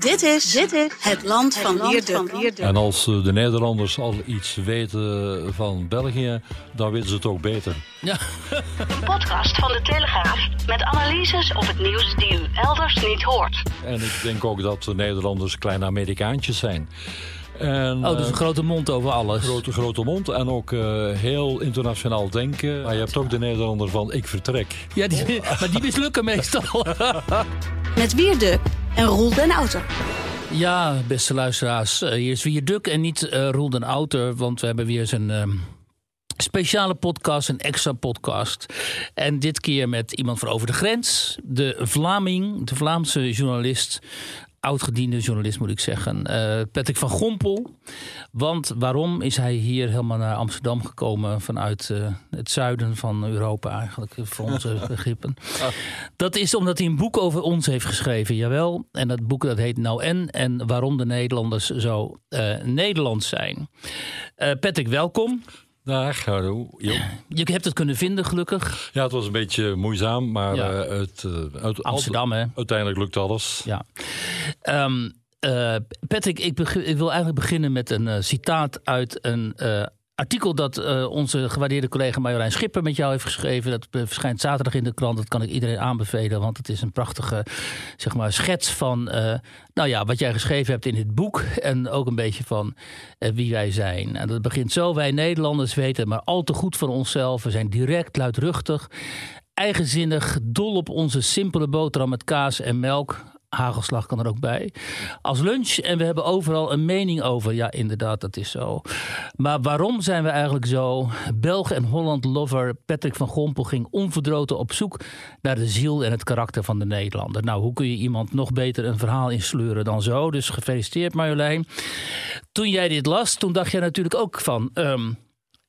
Dit is, dit is het land van Wierduk. En als eh, de Nederlanders al iets weten van België, dan weten ze het ook beter. Ja. Een podcast van de Telegraaf met analyses op het nieuws die u elders niet hoort. En ik denk ook dat de Nederlanders kleine Amerikaantjes zijn. En, oh, dus een grote mond over alles. Grote, grote mond en ook uh, heel internationaal denken. Maar je hebt ook de Nederlander van ik vertrek. Ja, die, maar die mislukken meestal. Met Wierduk en Roel den Outer. Ja, beste luisteraars. Uh, hier is Wierduk en niet uh, Roel den Outer. Want we hebben weer zijn... Uh, speciale podcast, een extra podcast. En dit keer met iemand van over de grens. De Vlaming, de Vlaamse journalist oudgediende journalist moet ik zeggen, uh, Patrick van Gompel. Want waarom is hij hier helemaal naar Amsterdam gekomen vanuit uh, het zuiden van Europa eigenlijk, voor onze begrippen? Dat is omdat hij een boek over ons heeft geschreven, jawel. En dat boek dat heet Nou en, en waarom de Nederlanders zo uh, Nederlands zijn. Patrick, welkom. Dag, hallo. Jo. Je hebt het kunnen vinden, gelukkig. Ja, het was een beetje moeizaam, maar ja. uh, het, uh, uit, Amsterdam, hè? Uiteindelijk lukt alles. Ja. Um, Patrick, ik, ik, wil eigenlijk beginnen met een citaat uit een artikel dat onze gewaardeerde collega Marjolein Schipper met jou heeft geschreven. Dat verschijnt zaterdag in de krant. Dat kan ik iedereen aanbevelen, want het is een prachtige zeg maar, schets van nou ja, wat jij geschreven hebt in het boek. En ook een beetje van wie wij zijn. En dat begint zo. Wij Nederlanders weten maar al te goed van onszelf. We zijn direct, luidruchtig, eigenzinnig, dol op onze simpele boterham met kaas en melk hagelslag kan er ook bij. Als lunch en we hebben overal een mening over. Ja, inderdaad, dat is zo. Maar waarom zijn we eigenlijk zo? Belg en Holland-lover Patrick van Gompel ging onverdroten op zoek naar de ziel en het karakter van de Nederlander. Nou, hoe kun je iemand nog beter een verhaal insleuren dan zo? Dus gefeliciteerd Marjolein. Toen jij dit las, toen dacht jij natuurlijk ook van... Um,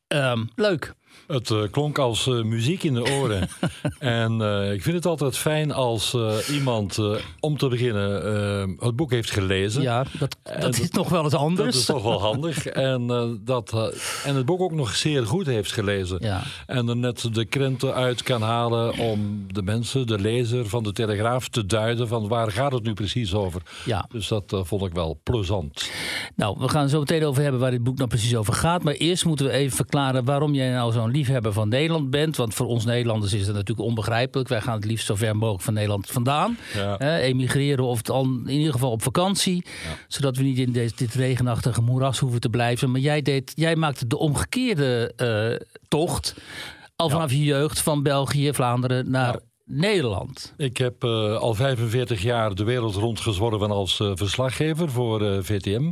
um, leuk. Het uh, klonk als uh, muziek in de oren. en uh, ik vind het altijd fijn als iemand, om te beginnen, het boek heeft gelezen. Ja, dat, dat is toch wel eens anders. Dat is toch wel handig. en, dat, en het boek ook nog zeer goed heeft gelezen. Ja. En er net de krenten uit kan halen om de mensen, de lezer van de Telegraaf, te duiden van waar gaat het nu precies over. Ja. Dus dat vond ik wel plezant. Nou, we gaan zo meteen over hebben waar dit boek nou precies over gaat. Maar eerst moeten we even verklaren waarom jij nou zo'n liefhebber van Nederland bent. Want voor ons Nederlanders is dat natuurlijk onbegrijpelijk. Wij gaan het liefst zo ver mogelijk van Nederland vandaan. Ja. emigreren of dan in ieder geval op vakantie. Ja. Zodat we niet in deze, dit regenachtige moeras hoeven te blijven. Maar jij, deed, jij maakte de omgekeerde uh, tocht. Al vanaf je jeugd van België, Vlaanderen naar Nederland. Ik heb uh, al 45 jaar de wereld rondgezworven als uh, verslaggever voor uh, VTM,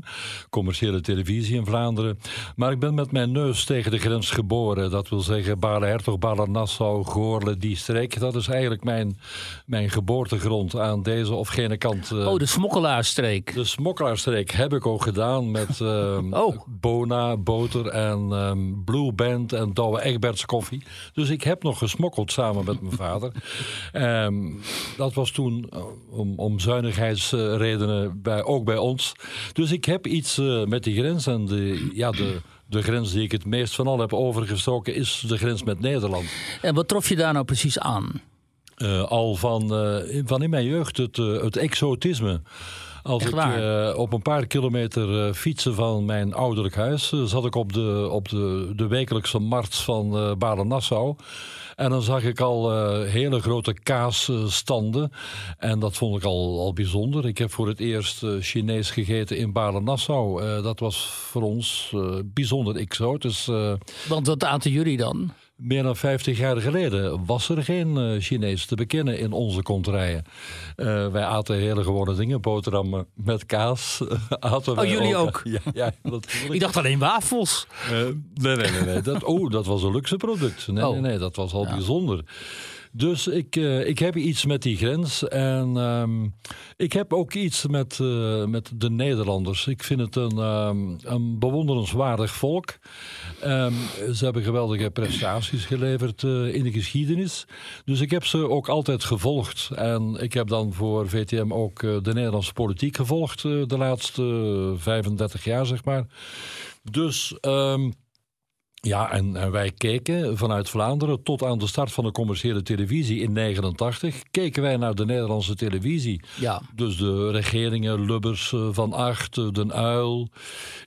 commerciële televisie in Vlaanderen. Maar ik ben met mijn neus tegen de grens geboren. Dat wil zeggen Balen-Hertog, Balen-Nassau, Goorle, die streek. Dat is eigenlijk mijn, mijn geboortegrond aan deze of gene kant. oh, de smokkelaarsstreek. De smokkelaarsstreek heb ik ook gedaan met oh. Bona, boter en um, Blue Band en Douwe Egberts koffie. Dus ik heb nog gesmokkeld samen met mijn vader. Um, dat was toen om, om zuinigheidsredenen bij, ook bij ons. Dus ik heb iets uh, met die grens en de, ja, de, de grens die ik het meest van al heb overgestoken is de grens met Nederland. En wat trof je daar nou precies aan? Uh, al van, uh, van in mijn jeugd het, het exotisme. Als ik uh, op een paar kilometer uh, fietsen van mijn ouderlijk huis, uh, zat ik op de, op de, de wekelijkse markt van Balen-Nassau. En dan zag ik al hele grote kaasstanden. En dat vond ik al, al bijzonder. Ik heb voor het eerst Chinees gegeten in Balen-Nassau. dat was voor ons bijzonder exotisch. Want wat aten jullie dan? Meer dan 50 jaar geleden was er geen uh, Chinees te bekennen in onze konterijen. Uh, wij aten hele gewone dingen, boterhammen met kaas. aten oh, jullie ook? ook. Ja, ja, dat ik dacht alleen wafels. Uh, nee, nee, nee. nee. Dat, oh, dat was een luxe product. Nee, oh. nee, nee, dat was al ja. bijzonder. Dus ik, uh, ik heb iets met die grens. En um, ik heb ook iets met, uh, met de Nederlanders. Ik vind het een, um, een bewonderenswaardig volk. Um, ze hebben geweldige prestaties geleverd uh, in de geschiedenis. Dus ik heb ze ook altijd gevolgd. En ik heb dan voor VTM ook de Nederlandse politiek gevolgd de laatste 35 jaar, zeg maar. Dus. Ja, en, en, wij keken vanuit Vlaanderen tot aan de start van de commerciële televisie in 89. Keken wij naar de Nederlandse televisie. Ja. Dus de regeringen, Lubbers, eh, Van Acht, eh, Den Uil,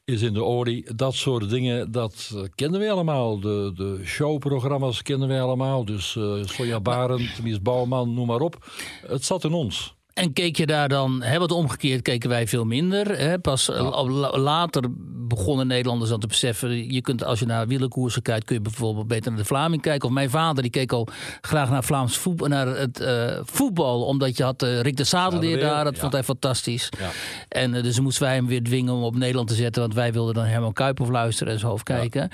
Is in de Olie. Dat soort dingen, dat eh, kennen we allemaal. De, de showprogramma's kennen wij allemaal. Dus uh, Sonja Barend, Mies Bouwman, noem maar op. Het zat in ons. En keek je daar dan, hè, wat omgekeerd keken wij veel minder. Hè? Pas ja. later begonnen Nederlanders dan te beseffen. Je kunt, als je naar wielerkoersen kijkt, kun je bijvoorbeeld beter naar de Vlaming kijken. Of mijn vader, die keek al graag naar Vlaams voetbal, naar het uh, voetbal. Omdat je had uh, Rick de Zadelleer daar, dat ja. vond hij fantastisch. Ja. En uh, dus moesten wij hem weer dwingen om op Nederland te zetten. Want wij wilden dan Herman Kuiphoff luisteren en zo of kijken.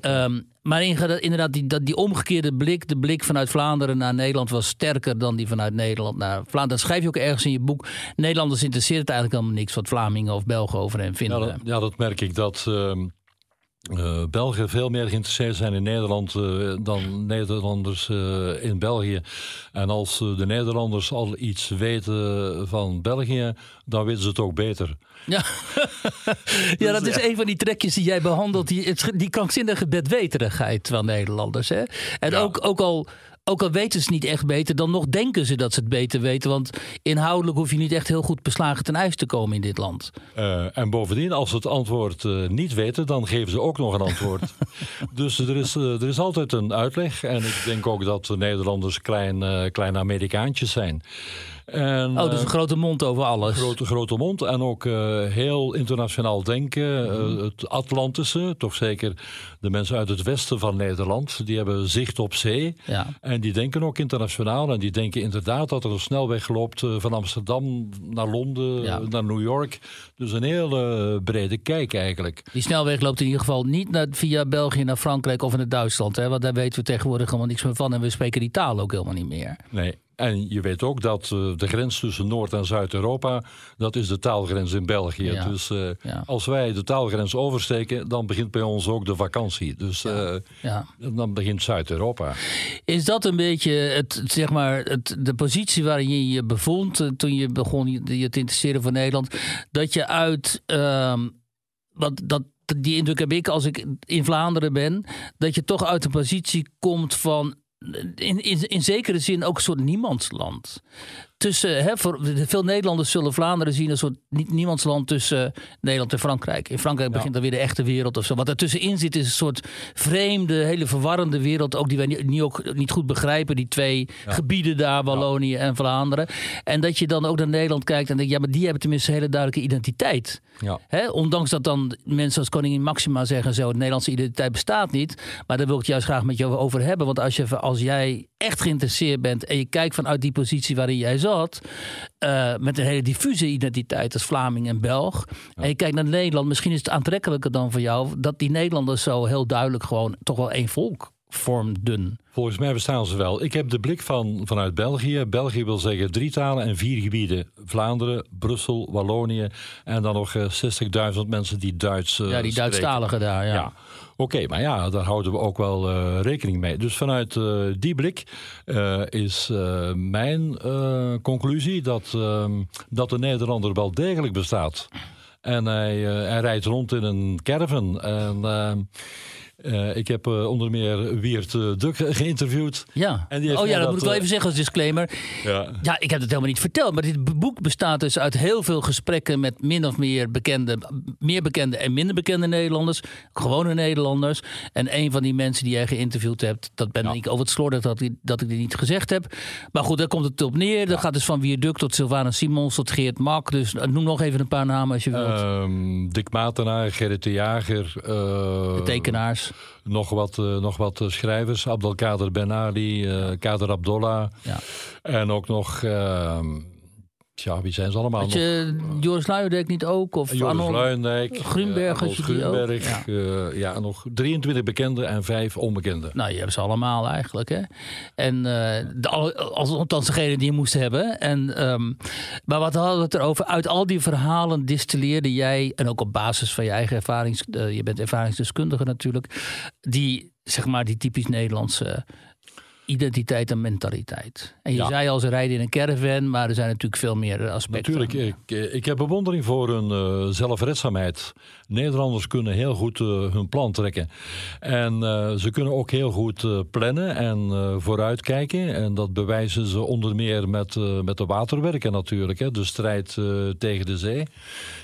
Um, maar inderdaad, die, die omgekeerde blik, de blik vanuit Vlaanderen naar Nederland was sterker dan die vanuit Nederland naar Vlaanderen. Dat schrijf je ook ergens in je boek. Nederlanders interesseert het eigenlijk allemaal niks wat Vlamingen of Belgen over hen vinden. Ja, dat, ja, dat merk ik. Dat uh, uh, Belgen veel meer geïnteresseerd zijn in Nederland uh, dan Nederlanders uh, in België. En als de Nederlanders al iets weten van België, dan weten ze het ook beter. Ja, ja dat is een van die trekjes die jij behandelt. Die, die krankzinnige bedweterigheid van Nederlanders. Hè? En ja. ook, ook al ook al weten ze niet echt beter, dan nog denken ze dat ze het beter weten. Want inhoudelijk hoef je niet echt heel goed beslagen ten ijs te komen in dit land. Uh, en bovendien, als ze het antwoord uh, niet weten, dan geven ze ook nog een antwoord. dus er is, uh, er is altijd een uitleg. En ik denk ook dat de Nederlanders klein, kleine Amerikaantjes zijn. En, oh, dus een grote mond over alles. Grote, grote mond en ook uh, heel internationaal denken. Uh, het Atlantische, toch zeker de mensen uit het westen van Nederland, die hebben zicht op zee. Ja. En die denken ook internationaal. En die denken inderdaad dat er een snelweg loopt uh, van Amsterdam naar Londen, ja. naar New York. Dus een hele brede kijk eigenlijk. Die snelweg loopt in ieder geval niet naar, via België naar Frankrijk of naar Duitsland. Hè? Want daar weten we tegenwoordig helemaal niks meer van. En we spreken die taal ook helemaal niet meer. Nee, en je weet ook dat uh, de grens tussen Noord- en Zuid-Europa, dat is de taalgrens in België. Ja. Dus uh, ja. als wij de taalgrens oversteken, dan begint bij ons ook de vakantie. Dus ja. Uh, dan begint Zuid-Europa. Is dat een beetje het, zeg maar, het, de positie waarin je je bevond toen je begon je, je te interesseren voor Nederland? Dat je uit, wat, dat, die indruk heb ik als ik in Vlaanderen ben, dat je toch uit een positie komt van in, in, in zekere zin ook een soort niemandsland. Tussen, hè, voor, veel Nederlanders zullen Vlaanderen zien als een soort niemandsland tussen Nederland en Frankrijk. In Frankrijk begint dan weer de echte wereld of zo. Wat ertussenin zit is een soort vreemde, hele verwarrende wereld. Ook die wij niet, ook niet goed begrijpen. Die twee ja. gebieden daar, Wallonië ja. en Vlaanderen. En dat je dan ook naar Nederland kijkt en denkt, ja, maar die hebben tenminste een hele duidelijke identiteit. Ja. Hè? Ondanks dat dan mensen als koningin Maxima zeggen zo, de Nederlandse identiteit bestaat niet. Maar daar wil ik het juist graag met je over hebben. Want als, je, als jij echt geïnteresseerd bent en je kijkt vanuit die positie waarin jij zat, uh, met een hele diffuse identiteit als Vlaming en Belg, ja. en je kijkt naar Nederland, misschien is het aantrekkelijker dan voor jou dat die Nederlanders zo heel duidelijk gewoon toch wel één volk vormden. Volgens mij bestaan ze wel. Ik heb de blik van, vanuit België. België wil zeggen drie talen en vier gebieden. Vlaanderen, Brussel, Wallonië en dan nog uh, 60.000 mensen die Duits uh, Ja, die Duitsstaligen daar, ja. ja. Oké, maar ja, daar houden we ook wel uh, rekening mee. Dus vanuit uh, die blik uh, is mijn conclusie dat, dat de Nederlander wel degelijk bestaat. En hij, hij rijdt rond in een caravan. En uh, ik heb uh, onder meer Wiert uh, Duk geïnterviewd. Ja. En die oh ja, dat, moet ik wel even zeggen als disclaimer. Ja. ja, ik heb het helemaal niet verteld. Maar dit boek bestaat dus uit heel veel gesprekken met min of meer bekende, meer bekende en minder bekende Nederlanders. Gewone Nederlanders. En een van die mensen die jij geïnterviewd hebt, dat ben ja. ik over het slordig dat, dat ik dit niet gezegd heb. Maar goed, daar komt het op neer. Dat gaat dus van Wiert Duk tot Sylvana Simons tot Geert Mak. Dus noem nog even een paar namen als je wilt. Um, Dick Matenaar, Gerrit de Jager. de tekenaars. Nog wat, uh, nog wat uh, schrijvers. Abdelkader Ben Ali, uh, Kader Abdollah. Ja. En ook nog... Tja, wie zijn ze allemaal Had je Joris Luijendijk niet ook? Of Joris Arnold Luijendijk. Grunberg, uh? Grunberg. Ja. eh, ja, nog 23 bekende en 5 onbekende. Nou, je hebt ze allemaal eigenlijk. Hè? En eh, de, als, althans degene die je moest hebben. En, ehm, maar wat hadden we het erover? Uit al die verhalen distilleerde jij, en ook op basis van je eigen ervaring, je bent ervaringsdeskundige natuurlijk, die, zeg maar, die typisch Nederlandse identiteit en mentaliteit. En je Ja. zei al, ze rijden in een caravan, maar er zijn natuurlijk veel meer aspecten. Natuurlijk, ik, ik heb bewondering voor hun eh, zelfredzaamheid. Nederlanders kunnen heel goed eh, hun plan trekken. En eh, ze kunnen ook heel goed eh, plannen en vooruitkijken. En dat bewijzen ze onder meer met, met de waterwerken natuurlijk. Hè, de strijd tegen de zee.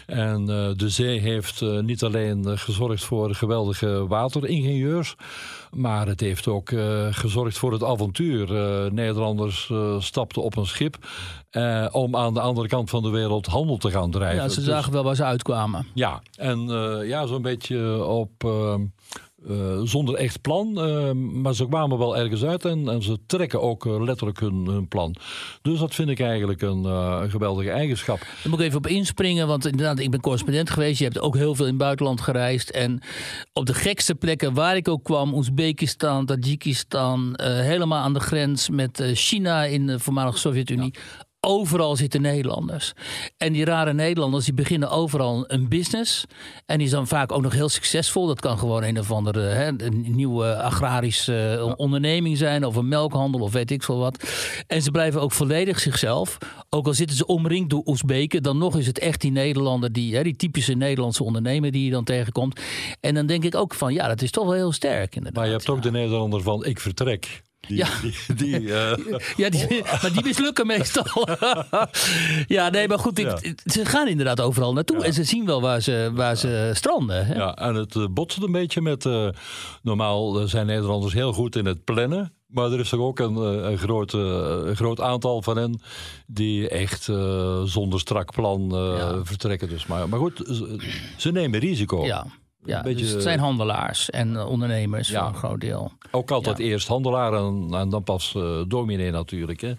En de zee heeft niet alleen gezorgd voor geweldige wateringenieurs. Maar het heeft ook gezorgd voor het avontuur. Nederlanders stapten op een schip eh, om aan de andere kant van de wereld handel te gaan drijven. Ja, ze Dus- zagen wel waar ze uitkwamen. ja, en eh, ja, zo'n beetje op. eh, eh, zonder echt plan, eh, maar ze kwamen wel ergens uit en, en ze trekken ook letterlijk hun, hun plan. Dus dat vind ik eigenlijk een, een geweldige eigenschap. Daar moet ik even op inspringen, want inderdaad, ik ben correspondent geweest. Je hebt ook heel veel in het buitenland gereisd. En op de gekste plekken waar ik ook kwam, Oezbekistan, Tajikistan, helemaal aan de grens met China in de voormalige Sovjet-Unie. Overal zitten Nederlanders. En die rare Nederlanders die beginnen overal een business. En die is dan vaak ook nog heel succesvol. Dat kan gewoon een of andere hè, een nieuwe agrarische eh, onderneming zijn. Of een melkhandel of weet ik veel wat. En ze blijven ook volledig zichzelf. Ook al zitten ze omringd door Oezbeken. Dan nog is het echt die Nederlander, die, hè, die typische Nederlandse ondernemer die je dan tegenkomt. En dan denk ik ook van ja, dat is toch wel heel sterk inderdaad. Maar je hebt ook de Nederlander van ik vertrek. Die, Ja. die, die, eh, Ja, die, maar die mislukken meestal. ja, nee, maar goed, ik, Ja. ze gaan inderdaad overal naartoe. En ze zien wel waar ze, waar ze stranden. Hè? Ja, en het eh, botst een beetje met. eh, normaal zijn Nederlanders heel goed in het plannen. Maar er is er ook een, een, groot, een groot aantal van hen die echt zonder strak plan Ja. vertrekken. Dus, maar, maar goed, ze, ze nemen risico. Ja, ja beetje- dus het zijn handelaars en eh, ondernemers Ja. voor een groot deel. Ook altijd Ja. eerst handelaar en, en dan pas eh dominee natuurlijk. Hè.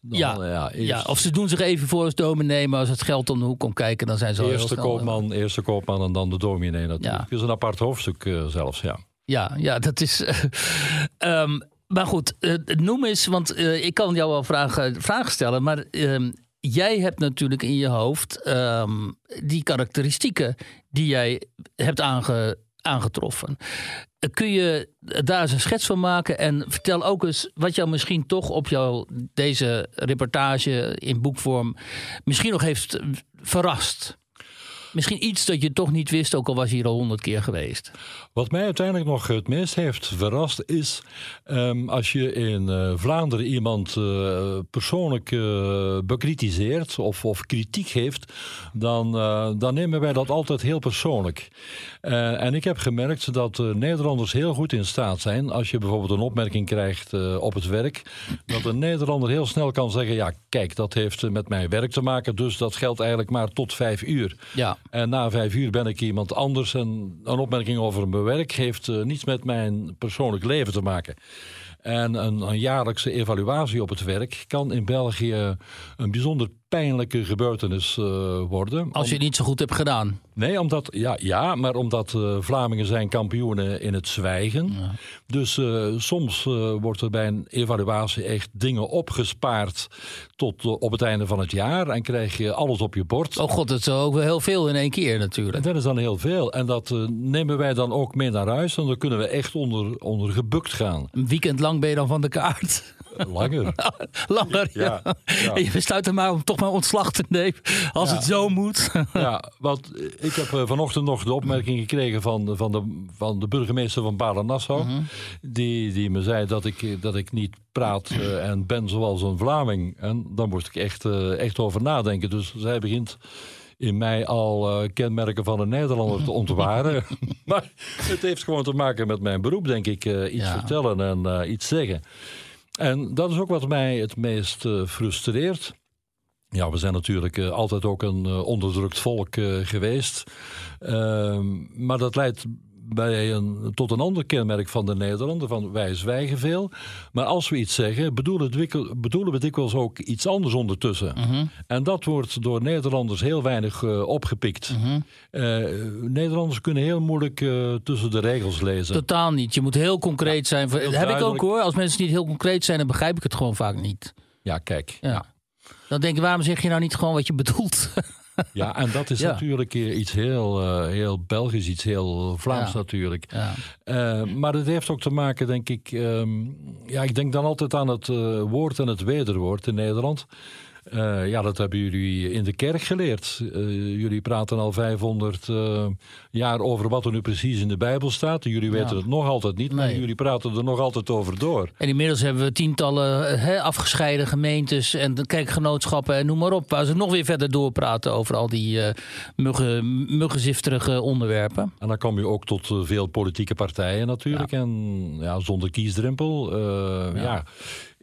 Dan, Ja, eh, ja, eerst, Ja, of ze doen zich even voor als dominee, maar als het geld om de hoek komt kijken, dan zijn ze al heel eerste koopman, eerste koopman en dan de dominee natuurlijk. Het is een apart hoofdstuk zelfs, ja. Ja, ja, dat is. ehm, maar goed, noem eens, want ik kan jou wel vragen, vragen stellen, maar ehm, jij hebt natuurlijk in je hoofd ehm, die karakteristieken die jij hebt aange, aangetroffen. Eh, Kun je daar eens een schets van maken en vertel ook eens wat jou misschien toch op jouw, deze reportage in boekvorm misschien nog heeft verrast? Misschien iets dat je toch niet wist, ook al was je hier al honderd keer geweest. Wat mij uiteindelijk nog het meest heeft verrast is ehm, als je in eh, Vlaanderen iemand eh, persoonlijk eh, bekritiseert of, of kritiek geeft, dan, dan nemen wij dat altijd heel persoonlijk. En ik heb gemerkt dat Nederlanders heel goed in staat zijn als je bijvoorbeeld een opmerking krijgt op het werk, dat een Nederlander heel snel kan zeggen: ja, kijk, dat heeft met mijn werk te maken, dus dat geldt eigenlijk maar tot vijf uur. Ja. En na vijf uur ben ik iemand anders. En een opmerking over mijn werk heeft eh, niets met mijn persoonlijk leven te maken. En een, een jaarlijkse evaluatie op het werk kan in België een bijzonder pijnlijke gebeurtenis eh, worden. Als je het niet zo goed hebt gedaan. Nee, omdat, ja, ja, maar omdat eh, Vlamingen zijn kampioenen in het zwijgen. Dus eh, soms wordt er bij een evaluatie echt dingen opgespaard tot op het einde van het jaar. En krijg je alles op je bord. Oh god, dat is ook wel heel veel in één keer En natuurlijk. dat is dan heel veel. En dat nemen wij dan ook mee naar huis. En dan kunnen we echt onder, onder gebukt gaan. Een weekend lang ben je dan van de kaart. Langer. Langer, ja. Ja, ja. En je besluit er maar om toch maar ontslag te nemen. Als Ja. het zo moet. Ja, want ik heb eh, vanochtend nog de opmerking gekregen van, van, de, van de burgemeester van Balen-Nassau. die, die me zei dat ik, dat ik niet praat eh, en ben zoals een Vlaming. En daar moest ik echt, eh, echt over nadenken. Dus zij begint in mij al eh, kenmerken van een Nederlander te ontwaren. maar het heeft gewoon te maken met mijn beroep, denk ik. eh, iets Ja. vertellen en eh, iets zeggen. En dat is ook wat mij het meest eh, frustreert. Ja, we zijn natuurlijk eh, altijd ook een eh, onderdrukt volk geweest. Ehm, maar dat leidt bij een, tot een ander kenmerk van de Nederlander. Van wij zwijgen veel. Maar als we iets zeggen, bedoelen, we, bedoelen we dikwijls ook iets anders ondertussen. Mhm. En dat wordt door Nederlanders heel weinig uh, opgepikt. Mhm. Nederlanders kunnen heel moeilijk tussen de regels lezen. Totaal niet. Je moet heel concreet zijn. Dat heb ik ook hoor. Als mensen niet heel concreet zijn, dan begrijp ik het gewoon vaak niet. Ja, kijk. ja. Dan denk ik, waarom zeg je nou niet gewoon wat je bedoelt? Ja, en dat is natuurlijk iets heel, uh, heel Belgisch, iets heel Vlaams natuurlijk. Ja. Uh, maar het heeft ook te maken, denk ik. Um, ja, ik denk dan altijd aan het uh, woord en het wederwoord in Nederland. Uh, ja, dat hebben jullie in de kerk geleerd. Uh, jullie praten al 500 uh, jaar over wat er nu precies in de Bijbel staat. Jullie weten ja. het nog altijd niet, maar jullie praten er nog altijd over door. En inmiddels hebben we tientallen he, afgescheiden gemeentes en kerkgenootschappen en noem maar op. Waar ze nog weer verder doorpraten over al die muggen, muggenzifterige onderwerpen. En dan kom je ook tot veel politieke partijen natuurlijk. Ja. En ja, zonder kiesdrempel. ja. ja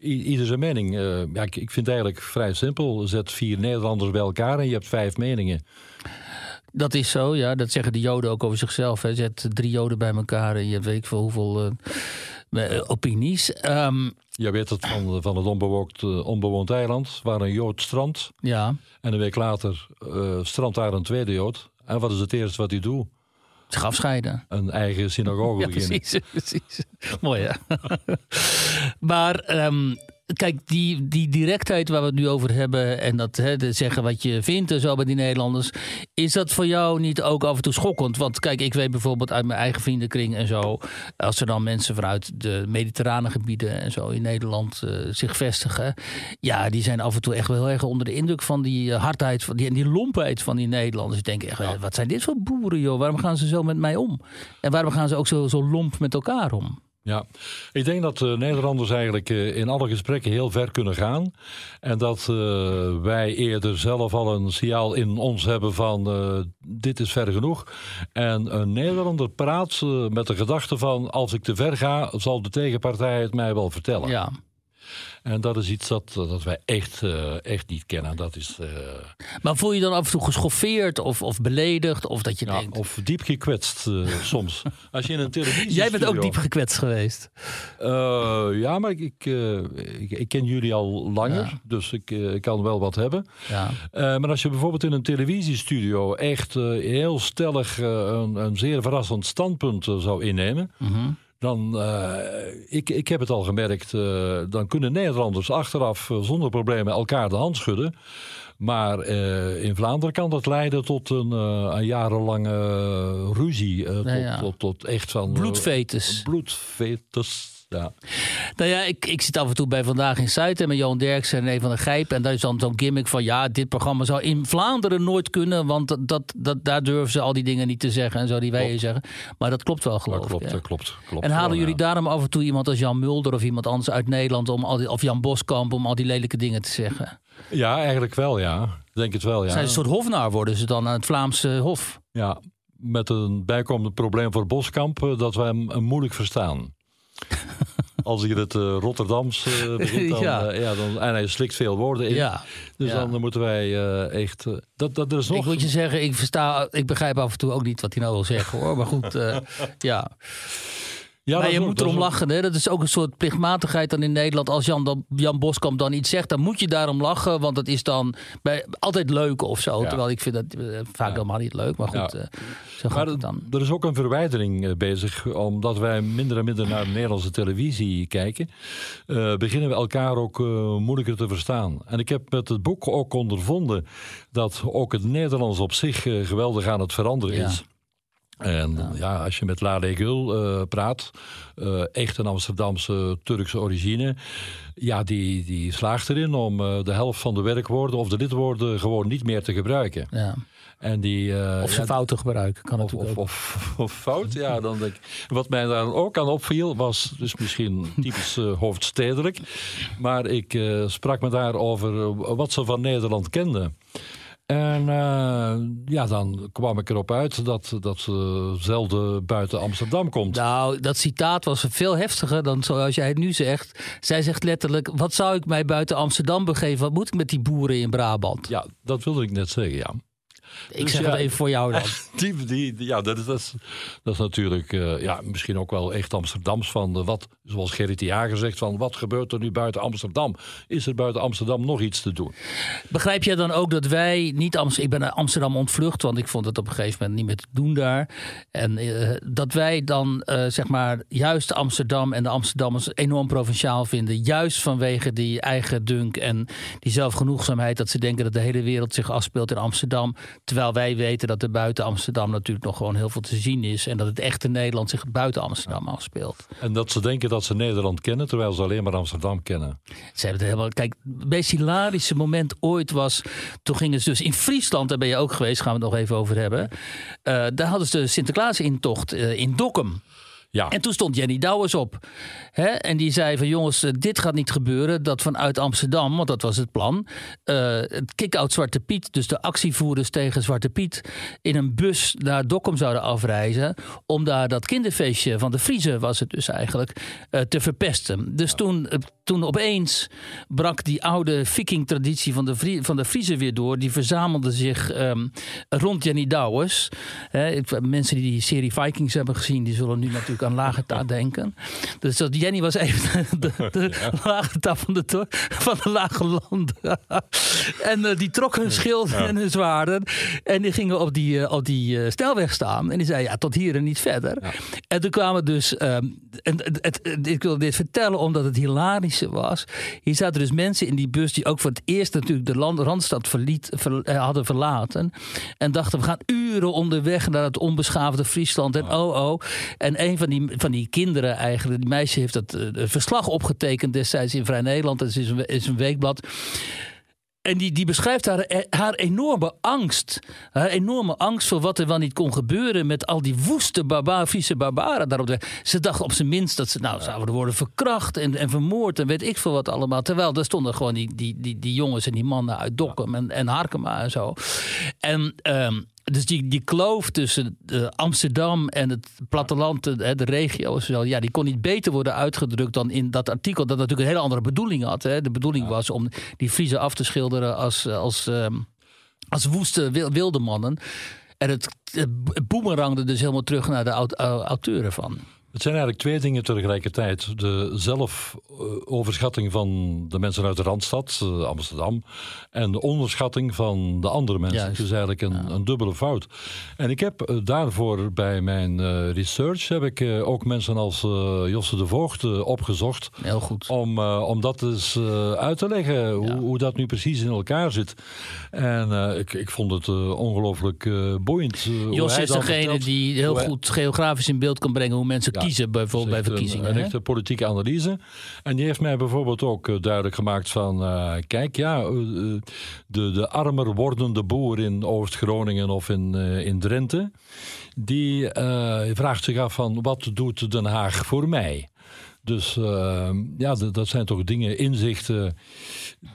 ieder zijn mening. Uh, ja, ik, ik vind het eigenlijk vrij simpel. Zet vier Nederlanders bij elkaar en je hebt vijf meningen. Dat is zo, ja. Dat zeggen de Joden ook over zichzelf. Hè. Zet drie Joden bij elkaar en je weet ik veel hoeveel uh, opinies. Um, je weet het van, van het onbewoond, onbewoond eiland, waar een Jood strandt. Ja. En een week later strandt daar een tweede Jood. En wat is het eerste wat hij doet? Zich afscheiden. Een eigen synagoge ja, beginnen. Precies, precies. Mooi hè. maar um, kijk, die, die directheid waar we het nu over hebben... en dat hè, zeggen wat je vindt en zo bij die Nederlanders... is dat voor jou niet ook af en toe schokkend? Want kijk, ik weet bijvoorbeeld uit mijn eigen vriendenkring en zo... als er dan mensen vanuit de mediterrane gebieden en zo in Nederland uh, zich vestigen... ja, die zijn af en toe echt wel heel erg onder de indruk van die uh, hardheid... Van die, en die lompheid van die Nederlanders. Ik denk echt, ja. wat zijn dit voor boeren, joh? Waarom gaan ze zo met mij om? En waarom gaan ze ook zo, zo lomp met elkaar om? Ja, ik denk dat de Nederlanders eigenlijk in alle gesprekken heel ver kunnen gaan. En dat uh, wij eerder zelf al een signaal in ons hebben van dit is ver genoeg. En een Nederlander praat met de gedachte van als ik te ver ga, zal de tegenpartij het mij wel vertellen. Ja. En dat is iets dat, dat wij echt, uh, echt niet kennen. Dat is, uh... Maar voel je dan af en toe geschoffeerd of, of beledigd? Of dat je ja, denkt... Of diep gekwetst uh, soms. Als je in een televisie. Jij bent ook diep gekwetst geweest. ja, maar ik, ik, ik, ik, ken jullie al langer. Ja. Dus ik, ik kan wel wat hebben. Ja. maar als je bijvoorbeeld in een televisiestudio echt heel stellig een, een zeer verrassend standpunt zou innemen. Mm -hmm dan, uh, ik, ik heb het al gemerkt, uh, dan kunnen Nederlanders achteraf uh, zonder problemen elkaar de hand schudden. Maar in Vlaanderen kan dat leiden tot een, een jarenlange ruzie. ja. Tot, tot, echt van... Bloedvetes. bloedvetes. Ja. Nou ja, ik, ik zit af en toe bij Vandaag in Zuid met Johan Derksen en een van de Gijp. En daar is dan zo'n gimmick van ja, dit programma zou in Vlaanderen nooit kunnen. Want dat, dat, dat, daar durven ze al die dingen niet te zeggen en zo die wij hier zeggen. Maar dat klopt wel geloof dat klopt, ik. Klopt, klopt. En halen wel, jullie ja. daarom af en toe iemand als Jan Mulder of iemand anders uit Nederland om al die, of Jan Boskamp om al die lelijke dingen te zeggen? Ja, eigenlijk wel ja. Denk het wel ja. Zijn ze een soort hofnaar worden ze dan aan het Vlaamse hof? Ja, met een bijkomend probleem voor Boskamp dat wij hem moeilijk verstaan. Als hij het uh, Rotterdams uh, begint, dan, Ja. uh, ja, dan, en hij slikt veel woorden in. Ja. Dus ja. dan moeten wij eh, echt... eh, dat, dat er is nog... Ik moet je zeggen, ik, versta, ik begrijp af en toe ook niet wat hij nou wil zeggen hoor. Maar goed, eh, ja. Ja, maar dat je moet dat erom lachen. Hè? Dat is ook een soort plichtmatigheid dan in Nederland. Als Jan, dan, Jan Boskamp dan iets zegt, dan moet je daarom lachen. Want het is dan bij, altijd leuk of zo. Ja. Terwijl ik vind dat eh, vaak helemaal niet leuk. Maar goed, eh, zo gaat Maar het dan. er is ook een verwijdering eh, bezig, omdat wij minder en minder naar de Nederlandse televisie kijken. beginnen we elkaar ook moeilijker te verstaan. En ik heb met het boek ook ondervonden dat ook het Nederlands op zich geweldig aan het veranderen Ja. is. En ja. als je met Lale Gül eh, praat, eh, echt een Amsterdamse Turkse origine, ja, die, die slaagt erin om eh, de helft van de werkwoorden of de lidwoorden gewoon niet meer te gebruiken. Ja. En die, Of ze ja, fouten gebruiken, kan of, natuurlijk of, ook. of, of fout, ja. Dan denk ik. Wat mij daar ook aan opviel, was dus misschien typisch hoofdstedelijk. Maar ik sprak me daar over wat ze van Nederland kenden. En eh, ja, dan kwam ik erop uit dat, dat ze zelden buiten Amsterdam komt. Nou, dat citaat was veel heftiger dan zoals jij het nu zegt. Zij zegt letterlijk, wat zou ik mij buiten Amsterdam begeven? Wat moet ik met die boeren in Brabant? Ja, dat wilde ik net zeggen, ja. Ik dus zeg het even voor jou dan. Die, die, ja, dat is, dat is, dat is natuurlijk uh, ja, misschien ook wel echt Amsterdams van de, wat, zoals Gerrit de Jager zegt, van wat gebeurt er nu buiten Amsterdam? Is er buiten Amsterdam nog iets te doen? Begrijp jij dan ook dat wij niet Amsterdam, ik ben naar Amsterdam ontvlucht, want ik vond het op een gegeven moment niet meer te doen daar. En uh, dat wij dan uh, zeg maar juist Amsterdam en de Amsterdammers enorm provinciaal vinden, juist vanwege die eigen dunk en die zelfgenoegzaamheid dat ze denken dat de hele wereld zich afspeelt in Amsterdam. Terwijl wij weten dat er buiten Amsterdam natuurlijk nog gewoon heel veel te zien is. En dat het echte Nederland zich buiten Amsterdam afspeelt. En dat ze denken dat ze Nederland kennen, terwijl ze alleen maar Amsterdam kennen. Ze hebben het helemaal. Kijk, het meest hilarische moment ooit was. Toen gingen ze dus in Friesland, daar ben je ook geweest, gaan we het nog even over hebben. Uh, daar hadden ze de Sinterklaas-intocht uh, in Dokkum. Ja. En toen stond Jenny Douwers op. Hè? En die zei van jongens, eh, dit gaat niet gebeuren. Dat vanuit Amsterdam, want dat was het plan. Uh, het kick-out Zwarte Piet, dus de actievoerders tegen Zwarte Piet... in een bus naar Dokkum zouden afreizen... om daar dat kinderfeestje van de Friese was het dus eigenlijk, uh, te verpesten. Dus toen, toen opeens brak die oude viking-traditie van de, van de Friese weer door. Die verzamelden zich um, rond Jenny Douwers. Hè? Mensen die die serie Vikings hebben gezien, die zullen nu natuurlijk aan lage taal denken. Dus dat Jenny was even de, de lage taal van de, van de lage landen. en uh, die trokken hun schild en hun zwaarden. En die gingen op die, uh, op die uh, snelweg staan. En die zei ja, tot hier en niet verder. Ja. En toen kwamen dus... Um, en, het, het, ik wil dit vertellen omdat het was. Hier zaten dus mensen in die bus die ook voor het eerst natuurlijk de land, Randstad verliet, ver, hadden verlaten. En dachten we gaan uren onderweg naar het onbeschaafde Friesland. En oh oh. En een van die die, van die kinderen eigenlijk. Die meisje heeft dat uh, verslag opgetekend destijds in Vrij Nederland. Dat is een, is een weekblad. En die, die beschrijft haar, eh, haar enorme angst. Haar enorme angst voor wat er wel niet kon gebeuren. met al die woeste barbaar, vieze barbaren daarop. Ze dacht op zijn minst dat ze nou zouden worden verkracht en, en vermoord. en weet ik veel wat allemaal. Terwijl er stonden gewoon die, die, die, die jongens en die mannen uit Dokkum en, en Harkema en zo. En. Um, dus die, die kloof tussen uh, Amsterdam en het platteland, de, de regio's, ja, die kon niet beter worden uitgedrukt dan in dat artikel. Dat natuurlijk een hele andere bedoeling had. Hè. De bedoeling was om die Friese af te schilderen als, als, um, als woeste wilde mannen. En het, het boemerangde dus helemaal terug naar de auteuren van. Het zijn eigenlijk twee dingen tegelijkertijd. De zelfoverschatting van de mensen uit de Randstad, eh, Amsterdam, en de onderschatting van de andere mensen. Het is eigenlijk een, een, dubbele fout. En ik heb eh, daarvoor bij mijn uh, research heb ik ook mensen als Josse de Voogd opgezocht. Heel goed. Om, om dat eens uit te leggen, hoe, hoe, dat nu precies in elkaar zit. En ik, ik vond het ongelooflijk boeiend. Jos is degene die heel goed geografisch in beeld kan brengen hoe mensen kiezen, bijvoorbeeld bij verkiezingen. Een, een echte politieke analyse. En die heeft mij bijvoorbeeld ook eh, duidelijk gemaakt van... Uh, kijk, ja, uh, de, de armer wordende boer in Oost-Groningen of in, uh, in Drenthe... die vraagt zich af van, wat doet Den Haag voor mij? Dus ja, dat zijn toch dingen, inzichten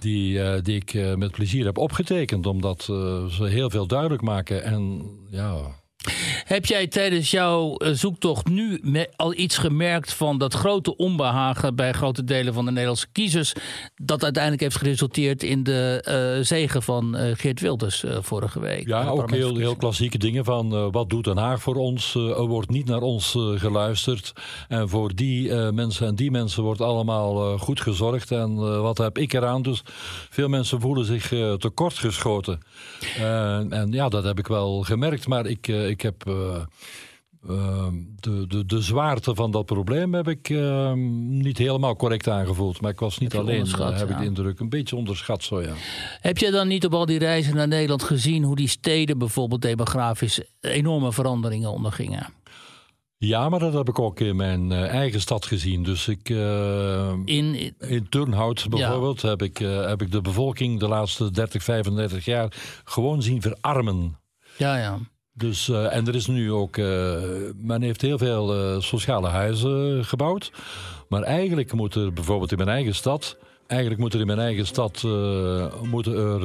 die, die ik met plezier heb opgetekend. Omdat ze heel veel duidelijk maken. En ja, heb jij tijdens jouw eh, zoektocht nu al iets gemerkt van dat grote onbehagen bij grote delen van de Nederlandse kiezers, dat uiteindelijk heeft geresulteerd in de uh, zegen van uh, Geert Wilders uh, vorige week? Ja, ook heel, heel klassieke dingen van wat doet Den Haag voor ons? er wordt niet naar ons geluisterd. En voor die mensen en die mensen wordt allemaal goed gezorgd. En wat heb ik eraan? Dus veel mensen voelen zich tekortgeschoten. en ja, dat heb ik wel gemerkt. Maar ik ik heb uh, uh, de, de, de zwaarte van dat probleem heb ik uh, niet helemaal correct aangevoeld. Maar ik was niet alleen, eh, heb ik de indruk, een beetje onderschat zo ja. Heb je dan niet op al die reizen naar Nederland gezien hoe die steden bijvoorbeeld demografisch enorme veranderingen ondergingen? Ja, maar dat heb ik ook in mijn uh, eigen stad gezien. Dus ik, uh, in, in Turnhout bijvoorbeeld heb, ik, uh, heb ik de bevolking de laatste 30, 35 jaar gewoon zien verarmen. Ja, ja. Dus, uh, en er is nu ook, uh, men heeft heel veel uh, sociale huizen gebouwd. Maar eigenlijk moet er bijvoorbeeld in mijn eigen stad eigenlijk moeten er in mijn eigen stad moeten er,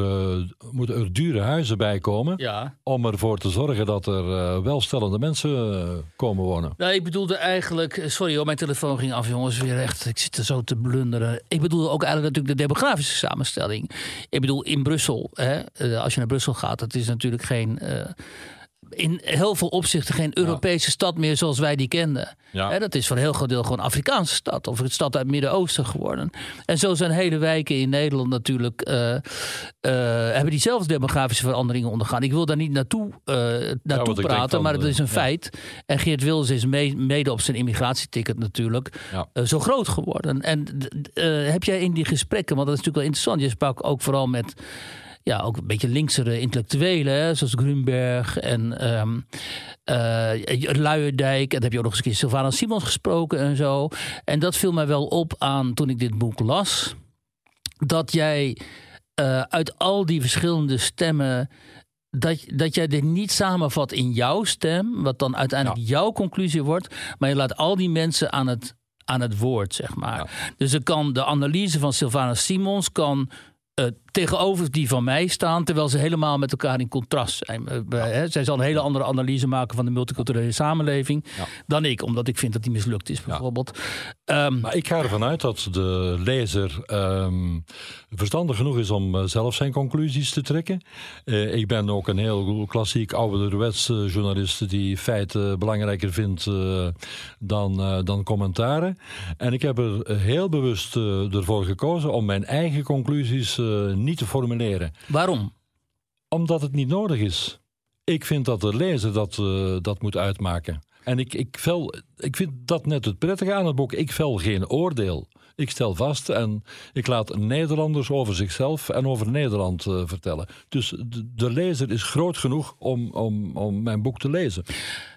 moeten er dure huizen bij komen. Ja. Om ervoor te zorgen dat er welstellende mensen komen wonen. Nou, ik bedoelde eigenlijk. Sorry hoor, mijn telefoon ging af, jongens. Weer echt. Ik zit er zo te blunderen. Ik bedoelde ook eigenlijk natuurlijk de demografische samenstelling. Ik bedoel, in Brussel, hè, als je naar Brussel gaat, dat is natuurlijk geen in heel veel opzichten geen Europese stad meer zoals wij die kenden. Ja. dat is voor een heel groot deel gewoon Afrikaanse stad of een stad uit het Midden-Oosten geworden. En zo zijn hele wijken in Nederland natuurlijk uh, uh, hebben diezelfde demografische veranderingen ondergaan. Ik wil daar niet naartoe, uh, naartoe praten, maar het is een feit. En Geert Wilders is mee, mede op zijn immigratieticket natuurlijk zo groot geworden. En heb jij in die gesprekken, want dat is natuurlijk wel interessant, je sprak ook vooral met ja, ook een beetje linksere intellectuelen, zoals Grunberg en um, uh, Luijendijk. En dan heb je ook nog eens een keer Sylvana Simons gesproken en zo. En dat viel mij wel op aan toen ik dit boek las. Dat jij uh, uit al die verschillende stemmen dat, dat jij dit niet samenvat in jouw stem, wat dan uiteindelijk jouw conclusie wordt, maar je laat al die mensen aan het, aan het woord, zeg maar. Dus er kan de analyse van Sylvana Simons kan uh, tegenover die van mij staan, terwijl ze helemaal met elkaar in contrast zijn. Uh, Zij zal een hele andere analyse maken van de multiculturele samenleving dan ik, omdat ik vind dat die mislukt is, bijvoorbeeld. Ja. Um, maar ik ga ervan uit dat de lezer um, verstandig genoeg is om uh, zelf zijn conclusies te trekken. ik ben ook een heel klassiek ouderwets journalist die feiten belangrijker vindt dan, dan commentaren. En ik heb er heel bewust ervoor gekozen om mijn eigen conclusies niet te formuleren. Waarom? Omdat het niet nodig is. Ik vind dat de lezer dat, uh, dat moet uitmaken. En ik, ik, vel, ik vind dat net het prettige aan het boek. Ik vel geen oordeel. Ik stel vast en ik laat Nederlanders over zichzelf en over Nederland uh, vertellen. Dus de, de, lezer is groot genoeg om, om, om mijn boek te lezen.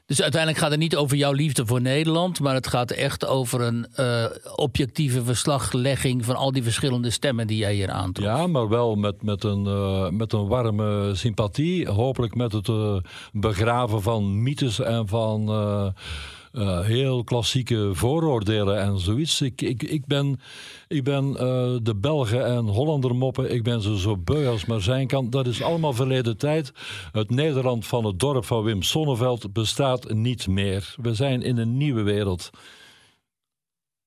Dus uiteindelijk gaat het niet over jouw liefde voor Nederland, maar het gaat echt over een uh, objectieve verslaglegging van al die verschillende stemmen die jij hier aantrekt. Ja, maar wel met, met, een, uh, met een warme sympathie. Hopelijk met het uh, begraven van mythes en van uh, heel klassieke vooroordelen en zoiets. Ik, ik, ik ben, ik ben uh, de Belgen en Hollander moppen, ik ben ze zo beu als maar zijn kan. Dat is allemaal verleden tijd. Het Nederland van het dorp van Wim Sonneveld bestaat niet meer. We zijn in een nieuwe wereld.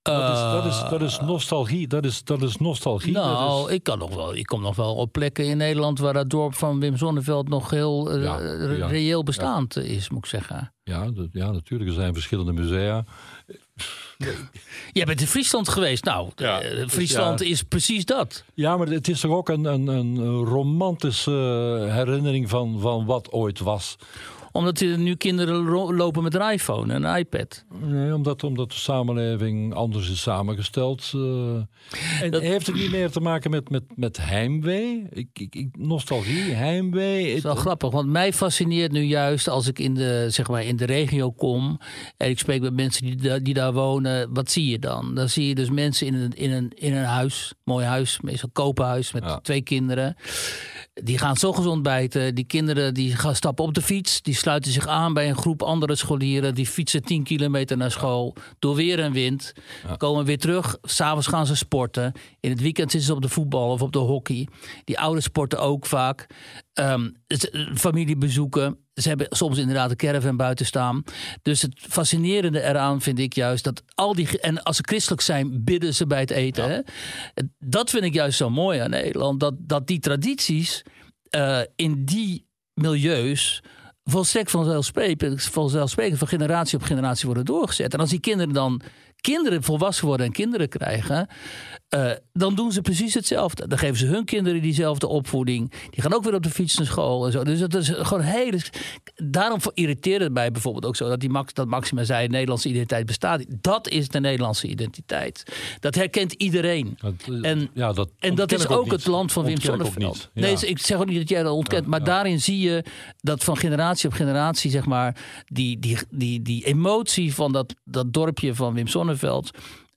Dat is, dat, is, dat is nostalgie. Dat is, dat is nostalgie. Nou, is... ik, kan nog wel, ik kom nog wel op plekken in Nederland waar dat dorp van Wim Zonneveld nog heel uh, ja, reëel bestaand ja. is, moet ik zeggen. Ja, ja, natuurlijk. Er zijn verschillende musea. Jij bent in Friesland geweest. Nou, ja, uh, Friesland dus is precies dat. Ja, maar het is toch ook een, een, een romantische herinnering van, van wat ooit was omdat er nu kinderen lopen met een iPhone en een iPad. Nee, omdat, omdat de samenleving anders is samengesteld. Uh, en dat... heeft het niet meer te maken met, met, met heimwee? Ik, ik, nostalgie, heimwee? Dat is wel grappig, want mij fascineert nu juist als ik in de, zeg maar, in de regio kom... en ik spreek met mensen die, die daar wonen, wat zie je dan? Dan zie je dus mensen in een, in een, in een huis, mooi huis, meestal kopenhuis met ja. twee kinderen... Die gaan s ochtends ontbijten. Die kinderen die gaan stappen op de fiets. Die sluiten zich aan bij een groep andere scholieren. Die fietsen 10 kilometer naar school. Door weer en wind. Ja. Komen weer terug. S'avonds gaan ze sporten. In het weekend zitten ze op de voetbal of op de hockey. Die ouders sporten ook vaak. Um, familiebezoeken. Ze hebben soms inderdaad een caravan buiten staan. Dus het fascinerende eraan vind ik juist dat al die. En als ze christelijk zijn, bidden ze bij het eten. Ja. Hè? Dat vind ik juist zo mooi aan Nederland. Dat, dat die tradities uh, in die milieus volstrekt vanzelfsprekend, vanzelfsprekend van generatie op generatie worden doorgezet. En als die kinderen dan kinderen volwassen worden en kinderen krijgen, uh, dan doen ze precies hetzelfde. Dan geven ze hun kinderen diezelfde opvoeding. Die gaan ook weer op de fiets naar school en zo. Dus dat is gewoon hele. Daarom irriteerde het mij bijvoorbeeld ook zo dat, die Max, dat Maxima zei: Nederlandse identiteit bestaat. Dat is de Nederlandse identiteit. Dat herkent iedereen. Dat, en ja, dat, en dat is ook, ook het land van Wim Sonneveld. Ja. Nee, ik zeg ook niet dat jij dat ontkent, ja, maar daarin zie je dat van generatie op generatie, zeg maar, die, die, die, die emotie van dat, dat dorpje van Wim Sonneveld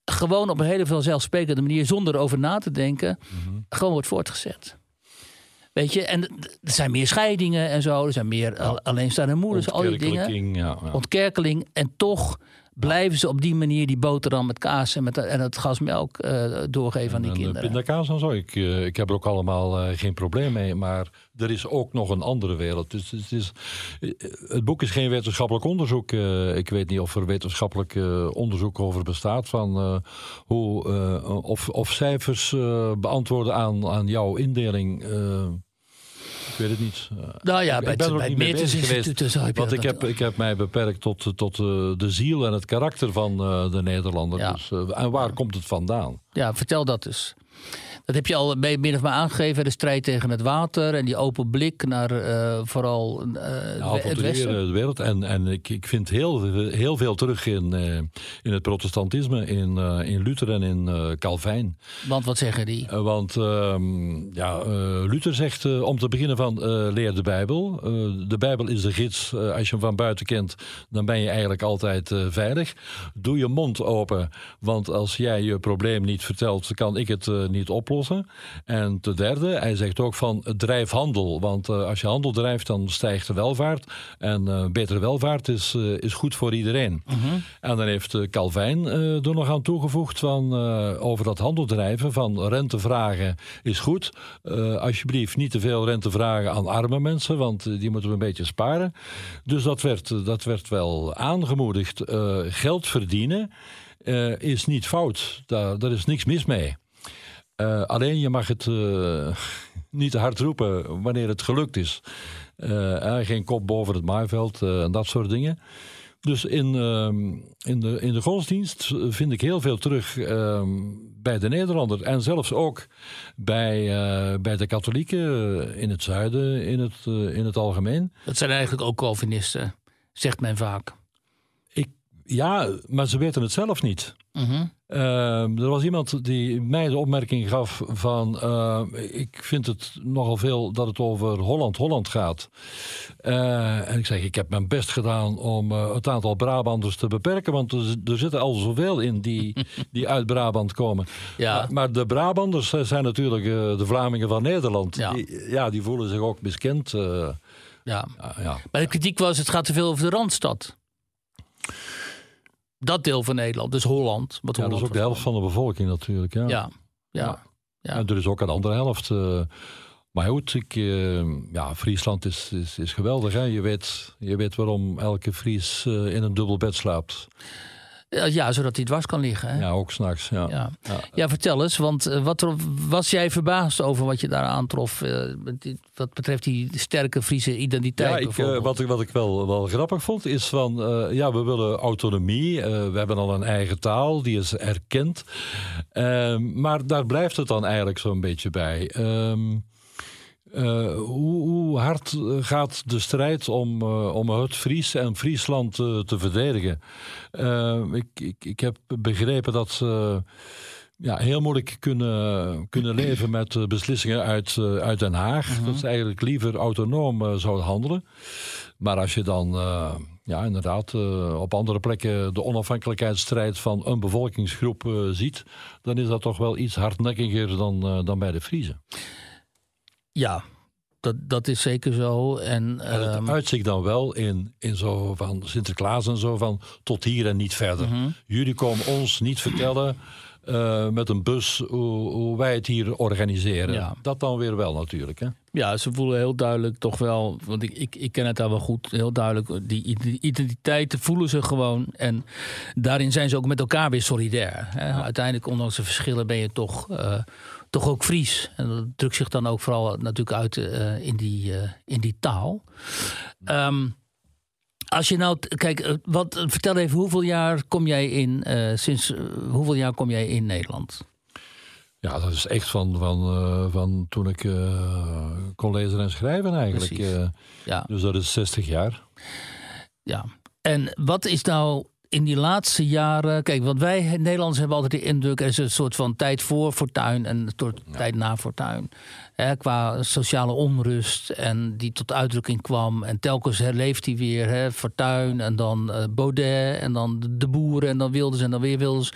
gewoon op een hele vanzelfsprekende manier, zonder erover na te denken, mm -hmm. gewoon wordt voortgezet. Weet je, en er zijn meer scheidingen en zo, er zijn meer alleenstaande moeders, al die dingen. Ja, ja. Ontkerkeling. En toch blijven ze op die manier die boterham met kaas en, met, en het gasmelk uh, doorgeven aan die en, kinderen. Pindakaas en zo. Ik, uh, ik heb er ook allemaal uh, geen probleem mee. Maar er is ook nog een andere wereld. Dus het, is, het boek is geen wetenschappelijk onderzoek. ik weet niet of er wetenschappelijk onderzoek over bestaat. Van hoe, of, of cijfers beantwoorden aan, aan jouw indeling. Ik weet het niet. Nou ja, bij, ben er ook niet mee bezig geweest. Want ik heb, ik heb mij beperkt tot, tot uh, de ziel en het karakter van uh, de Nederlander. Ja. Dus, en waar komt het vandaan? Ja, vertel dat dus. Dat heb je al min of meer aangegeven, de strijd tegen het water en die open blik naar uh, vooral uh, ja, het westen. De wereld. En, en ik, ik vind heel, heel veel terug in, uh, in het protestantisme, in, in Luther en in Calvijn. Want wat zeggen die? want um, ja, Luther zegt om te beginnen van leer de Bijbel. de Bijbel is de gids. als je hem van buiten kent, dan ben je eigenlijk altijd veilig. Doe je mond open, want als jij je probleem niet vertelt, kan ik het niet oplossen. En ten derde, hij zegt ook van drijf handel. Want uh, als je handel drijft, dan stijgt de welvaart. En uh, betere welvaart is, uh, is goed voor iedereen. Mhm. -huh. En dan heeft Calvijn er nog aan toegevoegd van over dat handel drijven. Van rente vragen is goed. alsjeblieft niet te veel rente vragen aan arme mensen. Want die moeten we een beetje sparen. Dus dat werd, dat werd wel aangemoedigd. geld verdienen is niet fout. Daar, daar is niks mis mee. Uh, alleen je mag het uh, niet te hard roepen wanneer het gelukt is. Uh, geen kop boven het maaiveld en dat soort dingen. Dus in, in, de, in de godsdienst vind ik heel veel terug bij de Nederlander. En zelfs ook bij, bij de katholieken in het zuiden, in het, in het algemeen. Dat zijn eigenlijk ook Calvinisten, zegt men vaak. Ik, ja, maar ze weten het zelf niet. -huh. Uh, er was iemand die mij de opmerking gaf van... Uh, ik vind het nogal veel dat het over Holland-Holland gaat. Uh, en ik zeg, ik heb mijn best gedaan om het aantal Brabanders te beperken... want er, er zitten al zoveel in die, die uit Brabant komen. Ja. Maar, maar, de Brabanders zijn natuurlijk de Vlamingen van Nederland. Ja. Die, ja, die voelen zich ook miskend. Ja. ja. Maar de kritiek was, het gaat te veel over de Randstad dat deel van Nederland, dus Holland. Wat ja, Holland dat is ook de helft van de bevolking natuurlijk. Ja, ja. ja. En er is ook een andere helft. Uh, maar goed, ik, uh, ja, Friesland is, is, is geweldig. Hè? Je, weet, je weet waarom elke Fries uh, in een dubbel bed slaapt. Ja, zodat hij dwars kan liggen. Hè? Ja, ook s'nachts. Ja. Ja. Ja. ja, vertel eens, want wat er, was jij verbaasd over wat je daar aantrof? Uh, wat betreft die sterke Friese identiteit? Ja, ik, wat, ik, wat ik wel, wel grappig vond, is van uh, ja, we willen autonomie. we hebben al een eigen taal, die is erkend. Ehm, maar daar blijft het dan eigenlijk zo'n beetje bij. Um, uh, hoe, hoe, hard gaat de strijd om, uh, om het Fries en Friesland uh, te verdedigen? Ik, ik, ik, heb begrepen dat ze ja, heel moeilijk kunnen, kunnen leven met beslissingen uit, uit Den Haag. Mhm. -huh. Dat ze eigenlijk liever autonoom zouden handelen. Maar als je dan ja, inderdaad op andere plekken de onafhankelijkheidsstrijd van een bevolkingsgroep ziet, dan is dat toch wel iets hardnekkiger dan, dan bij de Friezen. Ja, dat, dat is zeker zo. En, het um, uitzicht dan wel in, in zo van Sinterklaas en zo van tot hier en niet verder. -huh. Jullie komen ons niet vertellen uh, met een bus hoe, hoe, wij het hier organiseren. Ja. Dat dan weer wel natuurlijk. Hè? Ja, ze voelen heel duidelijk toch wel, want ik, ik, ik ken het daar wel goed, heel duidelijk. Die identiteiten voelen ze gewoon. En daarin zijn ze ook met elkaar weer solidair. Hè? Ja. Uiteindelijk, ondanks de verschillen, ben je toch. Uh, toch ook Fries. En dat drukt zich dan ook vooral natuurlijk uit uh, in, die, uh, in die taal. Um, als je nou, kijk, wat, vertel even, hoeveel jaar kom jij in, uh, sinds hoeveel jaar kom jij in Nederland? Ja, dat is echt van, van, van toen ik kon lezen en schrijven eigenlijk. Ja. Dus dat is 60 jaar. Ja, en wat is nou in die laatste jaren, kijk, want wij Nederlanders hebben altijd de indruk, er is een soort van tijd voor fortuin en een soort ja. tijd na fortuin. Hè, qua sociale onrust en die tot uitdrukking kwam. En telkens herleeft hij weer, hè, fortuin en dan uh, Baudet en dan de boeren en dan Wilders en dan weer Wilders.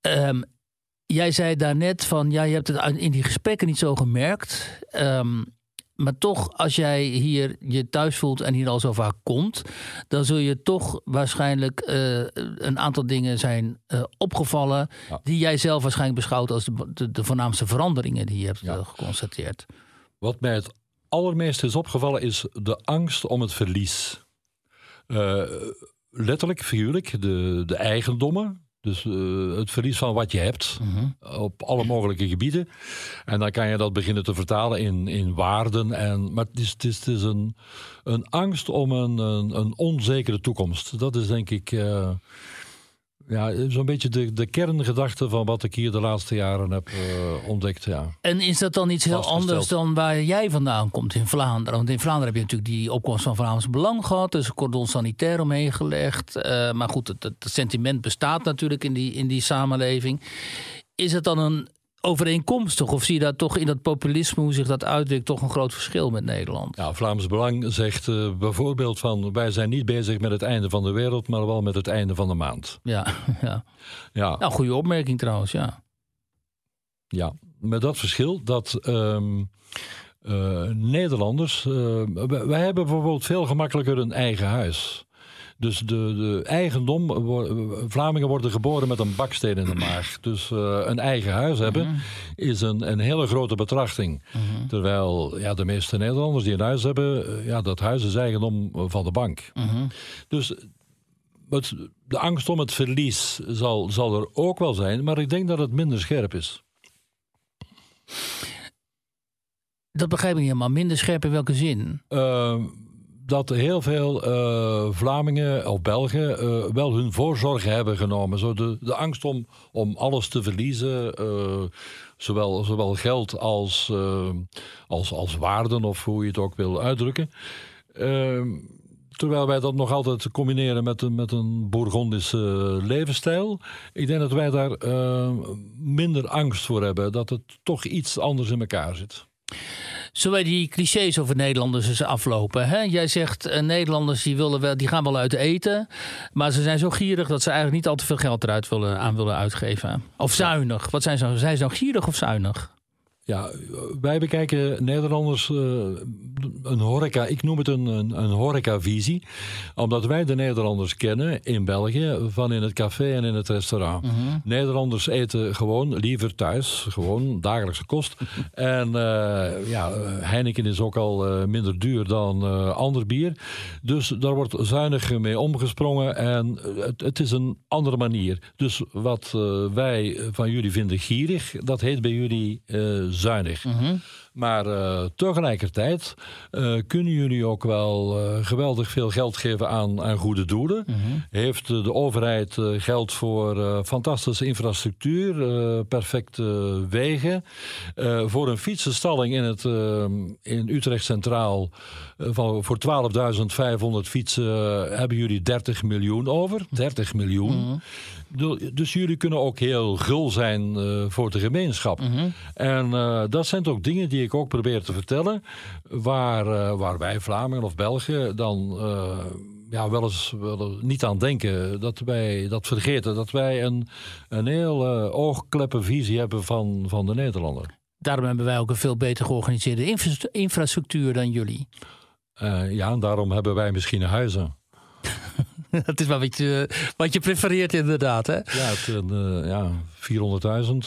Um, jij zei daarnet van, ja, je hebt het in die gesprekken niet zo gemerkt. Um, maar toch, als jij hier je thuis voelt en hier al zo vaak komt, dan zul je toch waarschijnlijk eh, een aantal dingen zijn uh, opgevallen. die jij zelf waarschijnlijk beschouwt als de, de, de voornaamste veranderingen die je hebt ja. geconstateerd. Wat mij het allermeest is opgevallen is de angst om het verlies. letterlijk, figuurlijk, de, de eigendommen dus uh, het verlies van wat je hebt mhm. op alle mogelijke gebieden. En dan kan je dat beginnen te vertalen in, in waarden. En, maar het is, het is, het is een, een angst om een, een, een onzekere toekomst. Dat is denk ik. Uh, ja, zo'n beetje de, de kerngedachte van wat ik hier de laatste jaren heb uh, ontdekt. Ja. En is dat dan iets heel anders dan waar jij vandaan komt in Vlaanderen? Want in Vlaanderen heb je natuurlijk die opkomst van Vlaams Belang gehad. Dus een cordon sanitair omheen gelegd. Uh, maar goed, het, het, sentiment bestaat natuurlijk in die, in die samenleving. Is het dan een overeenkomstig? Of zie je daar toch in dat populisme, hoe zich dat uitdrukt, toch een groot verschil met Nederland? Ja, Vlaams Belang zegt uh, bijvoorbeeld van wij zijn niet bezig met het einde van de wereld, maar wel met het einde van de maand. Ja, ja. ja. Nou, goede opmerking trouwens, ja. Ja, met dat verschil dat. Um, uh, Nederlanders, uh, wij hebben bijvoorbeeld veel gemakkelijker een eigen huis. Dus de, de eigendom, Vlamingen worden geboren met een baksteen in de maag. Dus uh, een eigen huis hebben mhm. is een, een hele grote betrachting. Mhm. Terwijl ja, de meeste Nederlanders die een huis hebben, uh, ja, dat huis is eigendom van de bank. Mhm. Dus het, de angst om het verlies zal, zal er ook wel zijn, maar ik denk dat het minder scherp is. Dat begrijp ik niet helemaal. Minder scherp in welke zin? Uh, dat heel veel uh, Vlamingen of Belgen uh, wel hun voorzorgen hebben genomen. Zo de, de angst om, om alles te verliezen, uh, zowel, zowel geld als, als, als waarden, of hoe je het ook wil uitdrukken. Ehm, terwijl wij dat nog altijd combineren met, met een Bourgondische levensstijl. Ik denk dat wij daar minder angst voor hebben. Dat het toch iets anders in elkaar zit. Zullen wij die clichés over Nederlanders eens aflopen? Hè? Jij zegt uh, Nederlanders die, willen wel, die gaan wel uit eten. Maar ze zijn zo gierig dat ze eigenlijk niet al te veel geld eruit willen, aan willen uitgeven. Of zuinig. Wat zijn ze? Zijn ze nou gierig of zuinig? Ja, wij bekijken Nederlanders uh, een horeca, ik noem het een, een, een horecavisie. Omdat wij de Nederlanders kennen in België, van in het café en in het restaurant. Mhm. Nederlanders eten gewoon liever thuis, gewoon dagelijkse kost. en uh, ja, Heineken is ook al uh, minder duur dan ander bier. Dus daar wordt zuinig mee omgesprongen en het, het is een andere manier. Dus wat wij van jullie vinden gierig, dat heet bij jullie zuinig. Mhm. Maar uh, tegelijkertijd uh, kunnen jullie ook wel uh, geweldig veel geld geven aan, aan goede doelen. Mm -hmm. Heeft de overheid geld voor fantastische infrastructuur, perfecte wegen. voor een fietsenstalling in, het, in Utrecht Centraal van, voor 12.500 fietsen hebben jullie 30 miljoen over. 30 miljoen. Mm -hmm. Dus jullie kunnen ook heel gul zijn voor de gemeenschap. Mm -hmm. En uh, dat zijn ook dingen die ik ook probeer te vertellen. Waar, uh, waar wij, Vlamingen of Belgen, dan ja, wel, eens, wel niet aan denken. Dat wij dat vergeten. Dat wij een, een heel oogkleppenvisie hebben van, van de Nederlander. Daarom hebben wij ook een veel beter georganiseerde infrastructuur dan jullie. ja, en daarom hebben wij misschien huizen. dat is wel wat je, wat je prefereert inderdaad. Hè? Ja, het, uh, ja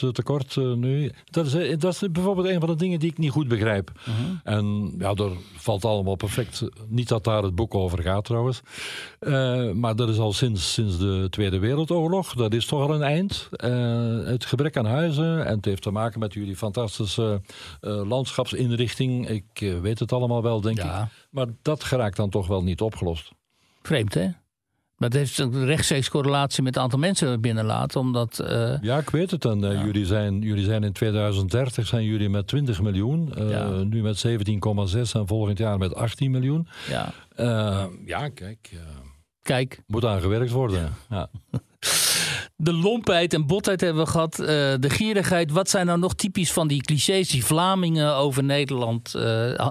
400.000 tekort uh, nu. Dat is, dat is bijvoorbeeld een van de dingen die ik niet goed begrijp. Uh mhm. -huh. En ja, daar valt allemaal perfect. Niet dat daar het boek over gaat trouwens. Maar dat is al sinds, sinds de Tweede Wereldoorlog. Dat is toch al een eind. het gebrek aan huizen. En het heeft te maken met jullie fantastische landschapsinrichting. Ik weet het allemaal wel, denk ja. ik. Maar dat geraakt dan toch wel niet opgelost. Vreemd, hè? Maar het heeft een rechtstreeks correlatie met het aantal mensen binnenlaten. Omdat, uh... Ja, ik weet het. En, uh, ja. jullie, zijn, jullie zijn in 2030 zijn jullie met 20 miljoen. Uh, ja. Nu met 17,6 en volgend jaar met 18 miljoen. Ja, ja kijk. kijk. Moet aan gewerkt worden. Ja. De lompheid en botheid hebben we gehad. de gierigheid. Wat zijn nou nog typisch van die clichés die Vlamingen over Nederland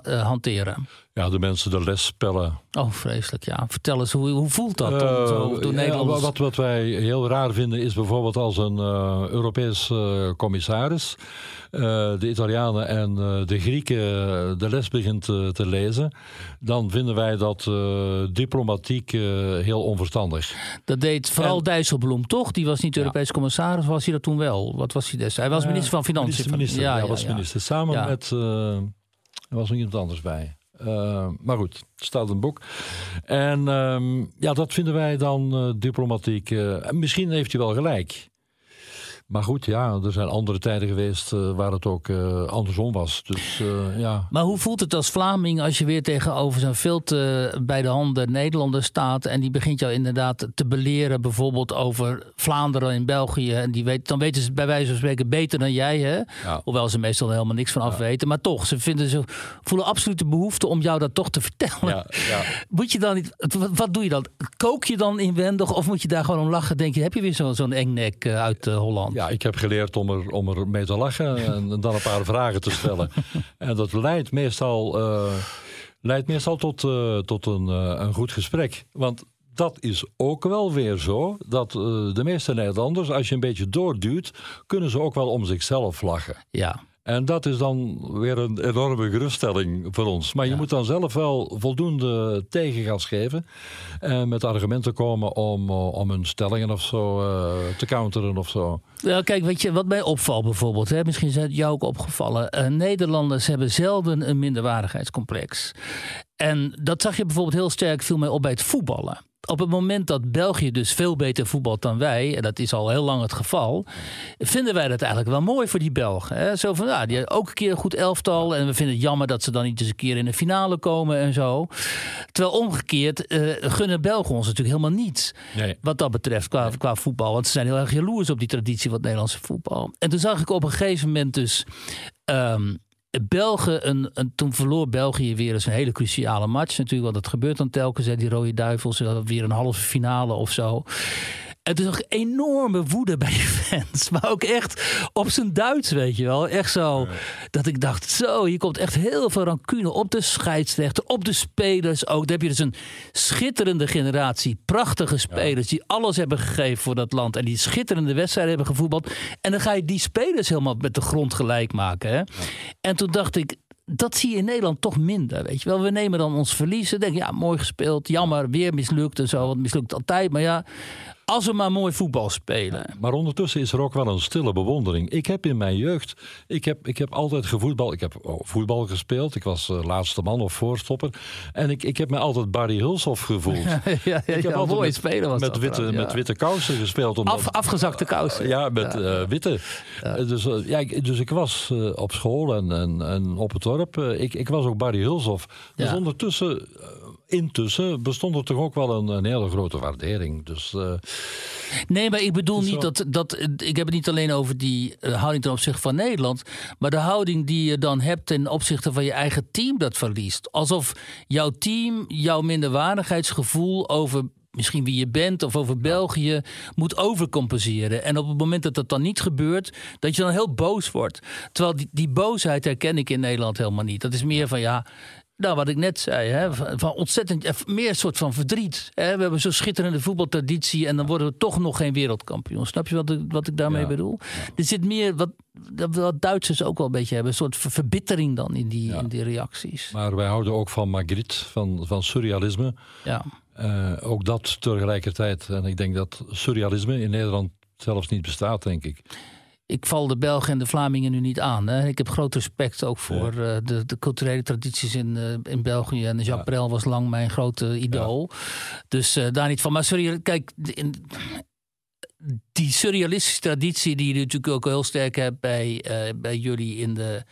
hanteren? Ja, de mensen de les spellen. Oh, vreselijk, ja. Vertel eens, hoe, hoe voelt dat uh, zo door ja, wat, wat wij heel raar vinden is bijvoorbeeld als een uh, Europees uh, commissaris... de Italianen en de Grieken de les begint te lezen... dan vinden wij dat diplomatiek heel onverstandig. Dat deed vooral en, Dijsselbloem, toch? Die was niet Europees commissaris, was hij dat toen wel? Wat was hij destijds? Hij was minister van Financiën. Minister, minister ja, ja, was minister. Samen met... er was nog iemand anders bij. Uh, maar goed, het staat een boek. En uh, ja, dat vinden wij dan uh, diplomatiek. Uh, misschien heeft hij wel gelijk. Maar goed, ja, er zijn andere tijden geweest uh, waar het ook uh, andersom was. Dus, uh, ja. Maar hoe voelt het als Vlaming als je weer tegenover zo'n veel te bij de handen Nederlander staat en die begint jou inderdaad te beleren, bijvoorbeeld over Vlaanderen in België. En die weet, dan weten ze bij wijze van spreken beter dan jij, hè? Ja. Hoewel ze meestal helemaal niks van af weten. Maar toch, ze, vinden, ze voelen absoluut de behoefte om jou dat toch te vertellen. Ja, moet je dan niet, wat, wat, doe je dan? Kook je dan inwendig of moet je daar gewoon om lachen? Denk je, heb je weer zo'n zo'n engnek uit Holland? Ja, ik heb geleerd om er, om er mee te lachen en dan een paar vragen te stellen. en dat leidt meestal, uh, leidt meestal tot, uh, tot een, uh, een goed gesprek. Want dat is ook wel weer zo dat de meeste Nederlanders, als je een beetje doorduwt, kunnen ze ook wel om zichzelf lachen. Ja. En dat is dan weer een enorme geruststelling voor ons. Maar je moet dan zelf wel voldoende tegengas geven. En met argumenten komen om, eh, om hun stellingen of zo uh, te counteren of zo. Ja, kijk, weet je, wat mij opvalt bijvoorbeeld, hè, misschien is het jou ook opgevallen. Uh, Nederlanders hebben zelden een minderwaardigheidscomplex. En dat zag je bijvoorbeeld heel sterk veel meer op bij het voetballen op het moment dat België dus veel beter voetbalt dan wij, en dat is al heel lang het geval, vinden wij dat eigenlijk wel mooi voor die Belgen. Hè? Zo van, ja, die hebben ook een keer een goed elftal en we vinden het jammer dat ze dan niet eens een keer in de finale komen en zo. Terwijl omgekeerd uh, gunnen Belgen ons natuurlijk helemaal niets. Nee. Wat dat betreft qua, qua voetbal. Want ze zijn heel erg jaloers op die traditie van het Nederlandse voetbal. En toen zag ik op een gegeven moment dus um, Belgen, een, toen verloor België weer eens een hele cruciale match natuurlijk. Want dat gebeurt dan telkens, hè, die rode duivels, weer een halve finale of zo. Het is nog enorme woede bij je fans. Maar ook echt op zijn Duits, weet je wel. Echt zo. Dat ik dacht, zo, hier komt echt heel veel rancune op de scheidsrechter, op de spelers ook. Dan heb je dus een schitterende generatie. Prachtige spelers die alles hebben gegeven voor dat land. En die schitterende wedstrijden hebben gevoetbald. En dan ga je die spelers helemaal met de grond gelijk maken. Hè? En toen dacht ik, dat zie je in Nederland toch minder. Weet je wel, we nemen dan ons verliezen. Denk ja, mooi gespeeld. Jammer, weer mislukt en zo. Want mislukt altijd. Maar ja, als we maar mooi voetbal spelen. Maar ondertussen is er ook wel een stille bewondering. Ik heb in mijn jeugd, ik heb, ik heb altijd gevoetbal. Ik heb oh, voetbal gespeeld. Ik was uh, laatste man of voorstopper. En ik, ik heb me altijd Barry Hulshoff gevoeld. ja, ja, ik heb altijd mooi spelen was met witte, met witte kousen gespeeld. Omdat, Af, afgezakte kousen. ja, met uh, witte. Dus, uh, ja, dus ik was op school en, en, en op het dorp. ik, ik was ook Barry Hulshoff. Dus ondertussen intussen bestond er toch ook wel een, een hele grote waardering. Dus, uh, nee, maar ik bedoel niet dat, dat. Ik heb het niet alleen over die uh, houding ten opzichte van Nederland. Maar de houding die je dan hebt ten opzichte van je eigen team dat verliest. Alsof jouw team jouw minderwaardigheidsgevoel over misschien wie je bent of over België moet overcompenseren. En op het moment dat dat dan niet gebeurt, dat je dan heel boos wordt. Terwijl die, die boosheid herken ik in Nederland helemaal niet. Dat is meer van ja, nou, wat ik net zei, hè, van ontzettend eh, meer soort van verdriet. Hè. We hebben zo'n schitterende voetbaltraditie en dan worden we toch nog geen wereldkampioen. Snap je wat ik, wat ik daarmee bedoel? Er zit meer wat, wat Duitsers ook wel een beetje hebben, een soort verbittering dan in die, in die reacties. Maar wij houden ook van Magritte, van, van surrealisme. Ja. Uh, ook dat tegelijkertijd. En ik denk dat surrealisme in Nederland zelfs niet bestaat, denk ik ik val de Belgen en de Vlamingen nu niet aan. Hè. Ik heb groot respect ook voor uh, de, de, culturele tradities in, uh, in België. En Jacques ja. Brel was lang mijn grote idool. Ja. Dus uh, daar niet van. Maar sorry, kijk, in, die surrealistische traditie die je natuurlijk ook heel sterk hebt bij, bij jullie in de,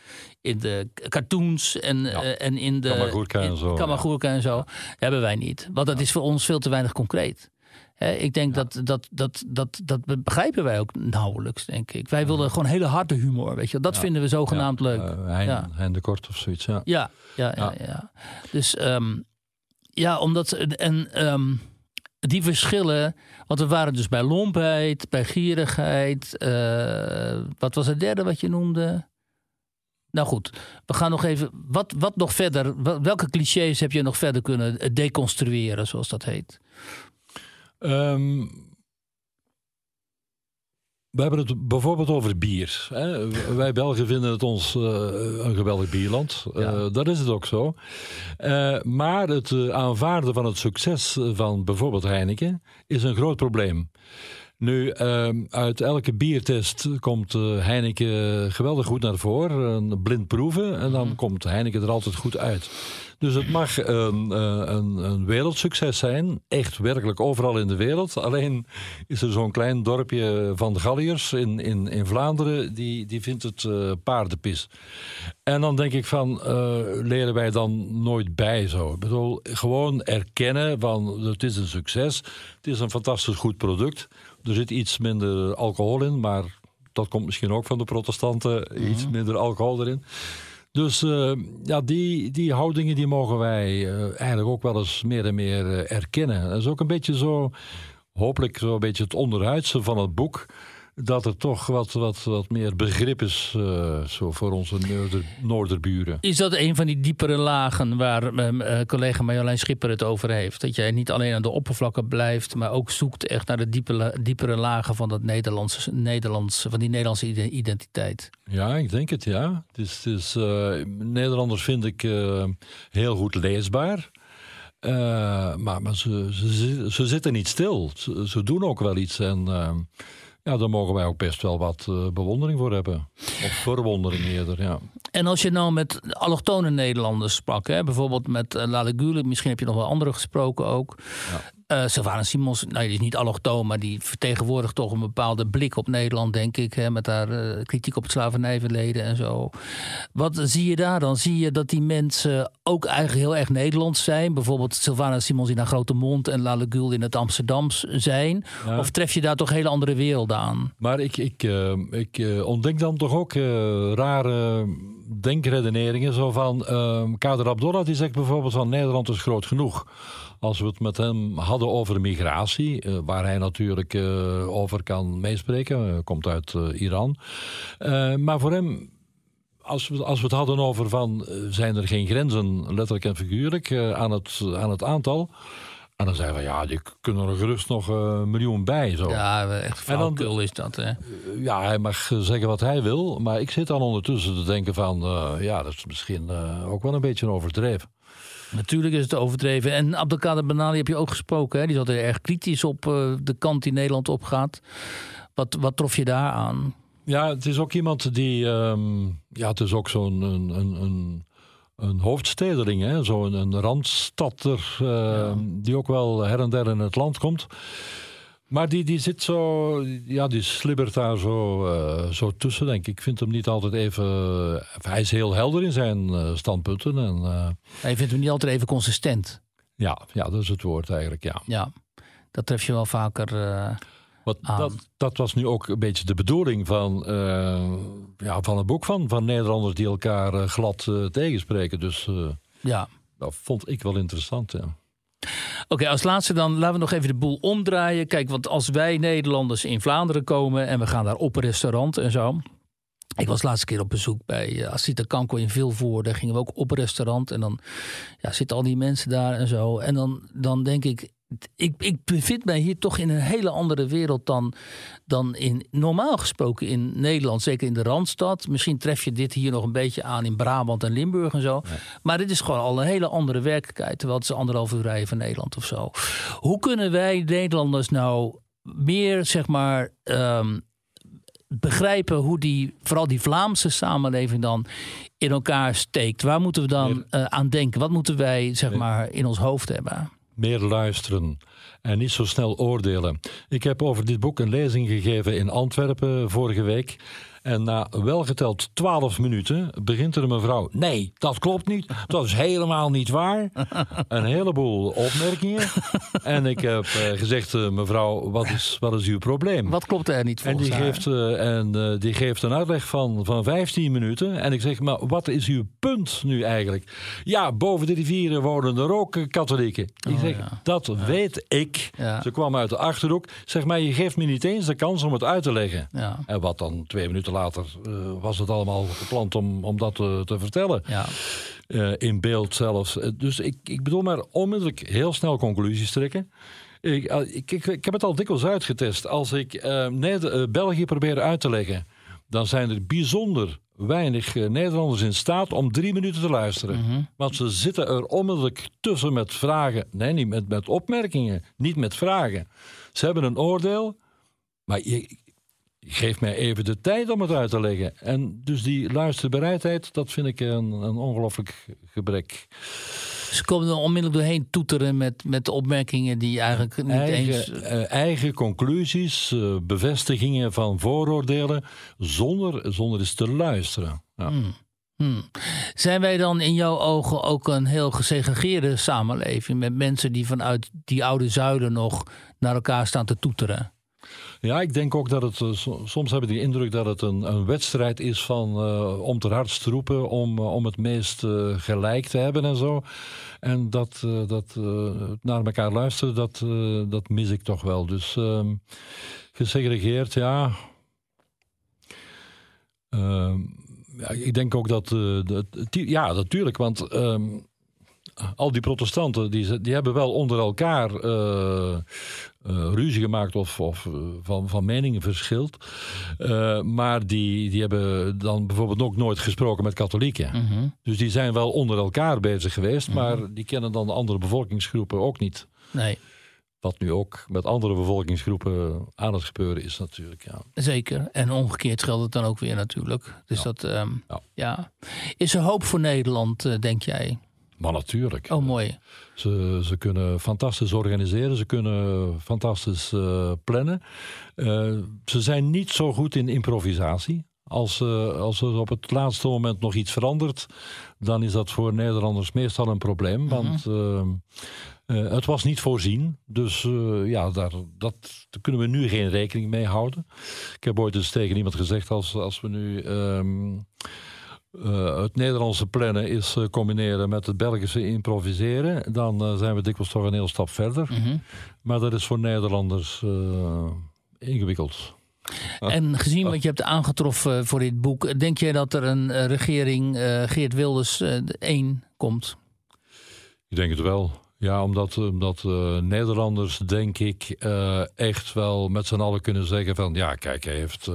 in de cartoons en, en in de Kamagurka en zo, Kamagurka en zo hebben wij niet. Want dat is voor ons veel te weinig concreet ik denk dat, dat, dat, dat, dat begrijpen wij ook nauwelijks, denk ik. Wij willen gewoon hele harde humor, weet je. Dat vinden we zogenaamd leuk. Uh, hein, ja. hein de Kort of zoiets, ja. Ja, ja, ja. ja, Dus um, ja, omdat... En um, die verschillen... Want we waren dus bij lompheid, bij gierigheid. Uh, wat was het derde wat je noemde? Nou goed, we gaan nog even. Wat, wat nog verder? Welke clichés heb je nog verder kunnen deconstrueren, zoals dat heet? Um, we hebben het bijvoorbeeld over bier. Hè. Wij Belgen vinden het ons uh, een geweldig bierland. Uh, ja. dat is het ook zo. Uh, maar het aanvaarden van het succes van bijvoorbeeld Heineken is een groot probleem. Nu, ehm, uit elke biertest komt uh, Heineken geweldig goed naar voren. Een blind proeven. En dan mm. komt Heineken er altijd goed uit. Dus het mag een, eh, een, een, wereldsucces zijn. Echt werkelijk overal in de wereld. Alleen is er zo'n klein dorpje van de Galliërs in, in, in Vlaanderen. Die, die vindt het uh, paardenpis. En dan denk ik van, leren wij dan nooit bij zo? Ik bedoel, gewoon erkennen van het is een succes. Het is een fantastisch goed product. Er zit iets minder alcohol in, maar dat komt misschien ook van de protestanten. Mhm. Iets minder alcohol erin. Dus uh, ja, die, die houdingen die mogen wij uh, eigenlijk ook wel eens meer en meer uh, erkennen. Dat is ook een beetje zo, hopelijk zo een beetje het onderhuidse van het boek dat er toch wat, wat, wat meer begrip is uh, zo voor onze noorder, noorderburen. Is dat een van die diepere lagen waar uh, collega Marjolein Schipper het over heeft? Dat jij niet alleen aan de oppervlakken blijft, maar ook zoekt echt naar de diepere, diepere lagen van, dat Nederlandse, Nederlands, van die Nederlandse identiteit? Ja, ik denk het, ja. Het is, het is, uh, Nederlanders vind ik heel goed leesbaar. maar maar ze, ze, ze, zitten niet stil. Ze, ze doen ook wel iets. En ja, daar mogen wij ook best wel wat uh, bewondering voor hebben. Of verwondering eerder, ja. En als je nou met allochtone Nederlanders sprak, hè, bijvoorbeeld met uh, Lale misschien heb je nog wel andere gesproken ook. Ja. Uh, Sylvana Simons, nou, die is niet allochtoon, maar die vertegenwoordigt toch een bepaalde blik op Nederland, denk ik. Hè, met haar uh, kritiek op het slavernijverleden en zo. Wat zie je daar dan? Zie je dat die mensen ook eigenlijk heel erg Nederlands zijn? Bijvoorbeeld Sylvana Simons in haar grote mond en Lale Gül in het Amsterdams zijn? Of tref je daar toch hele andere werelden aan? Maar ik, ik, uh, ik ontdek dan toch ook rare denkredeneringen. Zo van, Kader Abdullah die zegt bijvoorbeeld van Nederland is groot genoeg. Als we het met hem hadden over migratie, uh, waar hij natuurlijk uh, over kan meespreken, uh, komt uit Iran. maar voor hem, als we, als we het hadden over van, zijn er geen grenzen, letterlijk en figuurlijk, aan, het, aan het aantal. En dan zeggen we, ja, die kunnen er gerust nog een miljoen bij. Zo. Ja, echt flauwkul is dat, hè? Ja, hij mag zeggen wat hij wil. Maar ik zit dan ondertussen te denken van... ja, dat is misschien ook wel een beetje overdreven. Natuurlijk is het overdreven. En Abdelkader Benali heb je ook gesproken. Hè? Die zat er erg kritisch op uh, de kant die Nederland opgaat. Wat, wat trof je daar aan? Ja, het is ook iemand die... Um, ja, het is ook zo'n... Een, een, een, een hoofdstedeling, zo'n een randstadter... Uh, ja. die ook wel her en der in het land komt. Maar die, die zit zo, ja, die slibbert daar zo, uh, zo tussen, denk ik. Ik vind hem niet altijd even. hij is heel helder in zijn uh, standpunten. En, uh, je vindt hem niet altijd even consistent. Ja, ja, dat is het woord eigenlijk, ja. Ja, dat tref je wel vaker. Wat, dat, dat was nu ook een beetje de bedoeling van, ja, van het boek van, van Nederlanders die elkaar glad tegenspreken. Dus ja. dat vond ik wel interessant. Ja. Oké, als laatste dan laten we nog even de boel omdraaien. Kijk, want als wij Nederlanders in Vlaanderen komen en we gaan daar op een restaurant en zo. Ik was laatste keer op bezoek bij uh, Asita Kanko in Vilvoorde. Gingen we ook op een restaurant en dan ja, zitten al die mensen daar en zo. En dan, dan denk ik, ik, ik bevind mij hier toch in een hele andere wereld dan, dan in, normaal gesproken in Nederland. Zeker in de Randstad. Misschien tref je dit hier nog een beetje aan in Brabant en Limburg en zo. Maar dit is gewoon al een hele andere werkelijkheid. Terwijl het is anderhalf uur rijden van Nederland of zo. Hoe kunnen wij Nederlanders nou meer, zeg maar... Um, begrijpen hoe die, vooral die Vlaamse samenleving dan in elkaar steekt. Waar moeten we dan uh, aan denken? Wat moeten wij zeg maar in ons hoofd hebben? Meer luisteren en niet zo snel oordelen. Ik heb over dit boek een lezing gegeven in Antwerpen vorige week. En na welgeteld 12 minuten begint er een mevrouw. Nee, dat klopt niet. Dat is helemaal niet waar. Een heleboel opmerkingen. En ik heb uh, gezegd, uh, mevrouw, wat is, wat is uw probleem? Wat klopt er niet en die haar? geeft, uh, en die geeft een uitleg van, van 15 minuten. En ik zeg, maar wat is uw punt nu eigenlijk? Ja, boven de rivieren wonen er ook katholieken. Ik oh, zeg, ja. dat ja. weet ik. Ja. Ze kwam uit de Achterhoek. Zeg maar, je geeft me niet eens de kans om het uit te leggen. En wat dan twee minuten later was het allemaal gepland om, om dat te, te vertellen. Ja. in beeld zelfs. dus ik, ik bedoel maar onmiddellijk heel snel conclusies trekken. Ik, ik, ik, ik, heb het al dikwijls uitgetest. Als ik uh, België probeer uit te leggen, dan zijn er bijzonder weinig eh, Nederlanders in staat om drie minuten te luisteren. Mhm. Want ze zitten er onmiddellijk tussen met vragen. Nee, niet met, met opmerkingen, niet met vragen. Ze hebben een oordeel, maar je, geef mij even de tijd om het uit te leggen. En dus die luisterbereidheid, dat vind ik een, een ongelooflijk gebrek. Ze komen er onmiddellijk doorheen toeteren met, met opmerkingen die eigenlijk niet eigen, eens... Uh, eigen conclusies, uh, bevestigingen van vooroordelen, zonder, zonder eens te luisteren. Ja. Hmm. Hmm. Zijn wij dan in jouw ogen ook een heel gesegregeerde samenleving... met mensen die vanuit die oude zuilen nog naar elkaar staan te toeteren? Ja, ik denk ook dat het. Eh, soms heb ik de indruk dat het een, een wedstrijd is van. Uh, om te hardst te roepen. Om, uh, om het meest gelijk te hebben en zo. En dat, dat naar elkaar luisteren, dat, dat mis ik toch wel. Dus ehm, gesegregeerd, ja. Ehm, ja. Ik denk ook dat. dat ja, natuurlijk, want. Al die protestanten die, die hebben wel onder elkaar uh, uh, ruzie gemaakt of, of uh, van, van meningen verschilt. maar die, die hebben dan bijvoorbeeld ook nooit gesproken met katholieken. Mhm. Dus die zijn wel onder elkaar bezig geweest, mhm. maar die kennen dan de andere bevolkingsgroepen ook niet. Nee. Wat nu ook met andere bevolkingsgroepen aan het gebeuren is natuurlijk. Ja. Zeker. En omgekeerd geldt het dan ook weer natuurlijk. Dus dat, um, ja. ja. Is er hoop voor Nederland, denk jij? Maar natuurlijk. Oh, mooi. Ze, ze kunnen fantastisch organiseren, ze kunnen fantastisch uh, plannen. Uh, ze zijn niet zo goed in improvisatie. Als, uh, als er op het laatste moment nog iets verandert, dan is dat voor Nederlanders meestal een probleem. Mm -hmm. Want het was niet voorzien. Dus ja, daar, dat, daar kunnen we nu geen rekening mee houden. Ik heb ooit eens tegen iemand gezegd: als, als we nu. Um, uh, het Nederlandse plannen is uh, combineren met het Belgische improviseren, dan uh, zijn we dikwijls toch een heel stap verder. Mm -hmm. Maar dat is voor Nederlanders ingewikkeld. En gezien wat je hebt aangetroffen voor dit boek, denk jij dat er een regering Geert Wilders 1 komt? Ik denk het wel. Ja, omdat, omdat uh, Nederlanders, denk ik, uh, echt wel met z'n allen kunnen zeggen van... ja, kijk, hij heeft uh,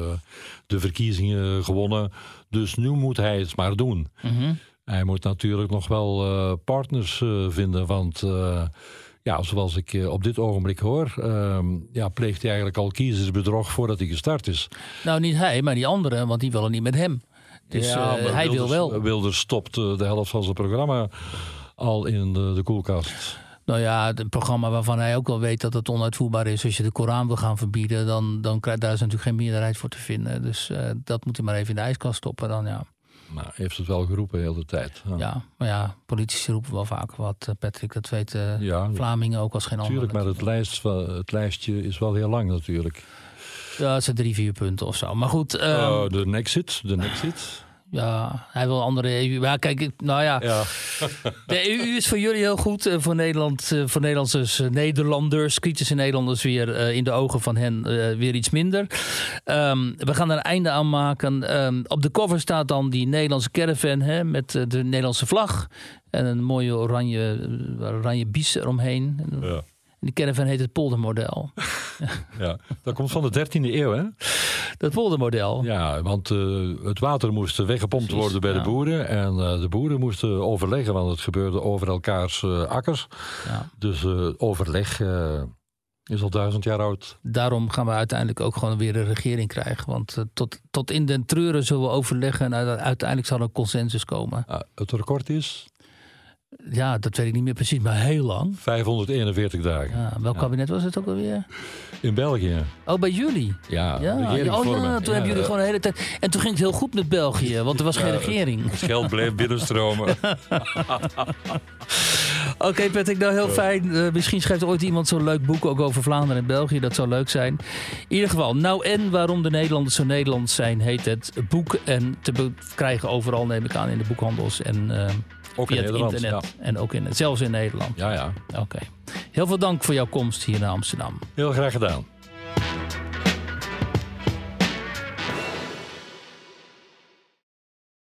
de verkiezingen gewonnen, dus nu moet hij het maar doen. Mm -hmm. Hij moet natuurlijk nog wel partners vinden, want... ja, zoals ik op dit ogenblik hoor, ehm, ja, pleegt hij eigenlijk al kiezersbedrog voordat hij gestart is. Nou, niet hij, maar die anderen, want die willen niet met hem. Dus ja, hij Wilders, wil wel. Wilders stopt de helft van zijn programma al in de, de koelkast. Nou ja, het programma waarvan hij ook wel weet dat het onuitvoerbaar is. Als je de Koran wil gaan verbieden, dan, dan krijgt daar is natuurlijk geen meerderheid voor te vinden. Dus uh, dat moet hij maar even in de ijskast stoppen dan, ja. Nou, heeft het wel geroepen de hele tijd. Ja. ja, maar ja, politici roepen wel vaak wat, eh, Patrick. Dat weten ja, Vlamingen ook als geen ander. Tuurlijk, maar het, lijst, het lijstje is wel heel lang natuurlijk. Ja, het zijn drie, vier punten of zo. Maar goed. Um, uh, de Nexit, de Nexit ja, hij wil andere EU. Maar kijk, nou ja. ja. de EU is voor jullie heel goed. Eh, voor Nederland, eh, voor Nederlanders, eh, Nederlanders, kritische Nederlanders weer in de ogen van hen weer iets minder. Um, we gaan er een einde aan maken. Um, op de cover staat dan die Nederlandse caravan hè, met de Nederlandse vlag. En een mooie oranje, oranje bies eromheen. Ja. Die caravan heet het poldermodel. ja, dat komt van de 13e eeuw, hè? Dat poldermodel. Ja, want uh, het water moest weggepompt worden bij ja. de boeren. En uh, de boeren moesten overleggen, want het gebeurde over elkaars uh, akkers. Ja. Dus overleg is al duizend jaar oud. Daarom gaan we uiteindelijk ook gewoon weer een regering krijgen. Want tot, tot in den treuren zullen we overleggen en uiteindelijk zal er een consensus komen. het record is? Ja, dat weet ik niet meer precies, maar heel lang. 541 dagen. Ja, welk ja. kabinet was het ook alweer? In België. Oh, bij jullie? Ja, ja. Oh ja, toen hebben jullie gewoon de hele tijd... En toen ging het heel goed met België, want er was geen regering. Het geld bleef binnenstromen. Oké, okay, Patrick, nou heel fijn. Uh, misschien schrijft ooit iemand zo'n leuk boek ook over Vlaanderen en België. Dat zou leuk zijn. In ieder geval, nou en waarom de Nederlanders zo Nederlands zijn, heet het boek. En te krijgen overal, neem ik aan, in de boekhandels en... Uh, ook in Nederland, internet. En ook in, zelfs in Nederland. Ja, ja. Oké. Okay. Heel veel dank voor jouw komst hier naar Amsterdam. Heel graag gedaan.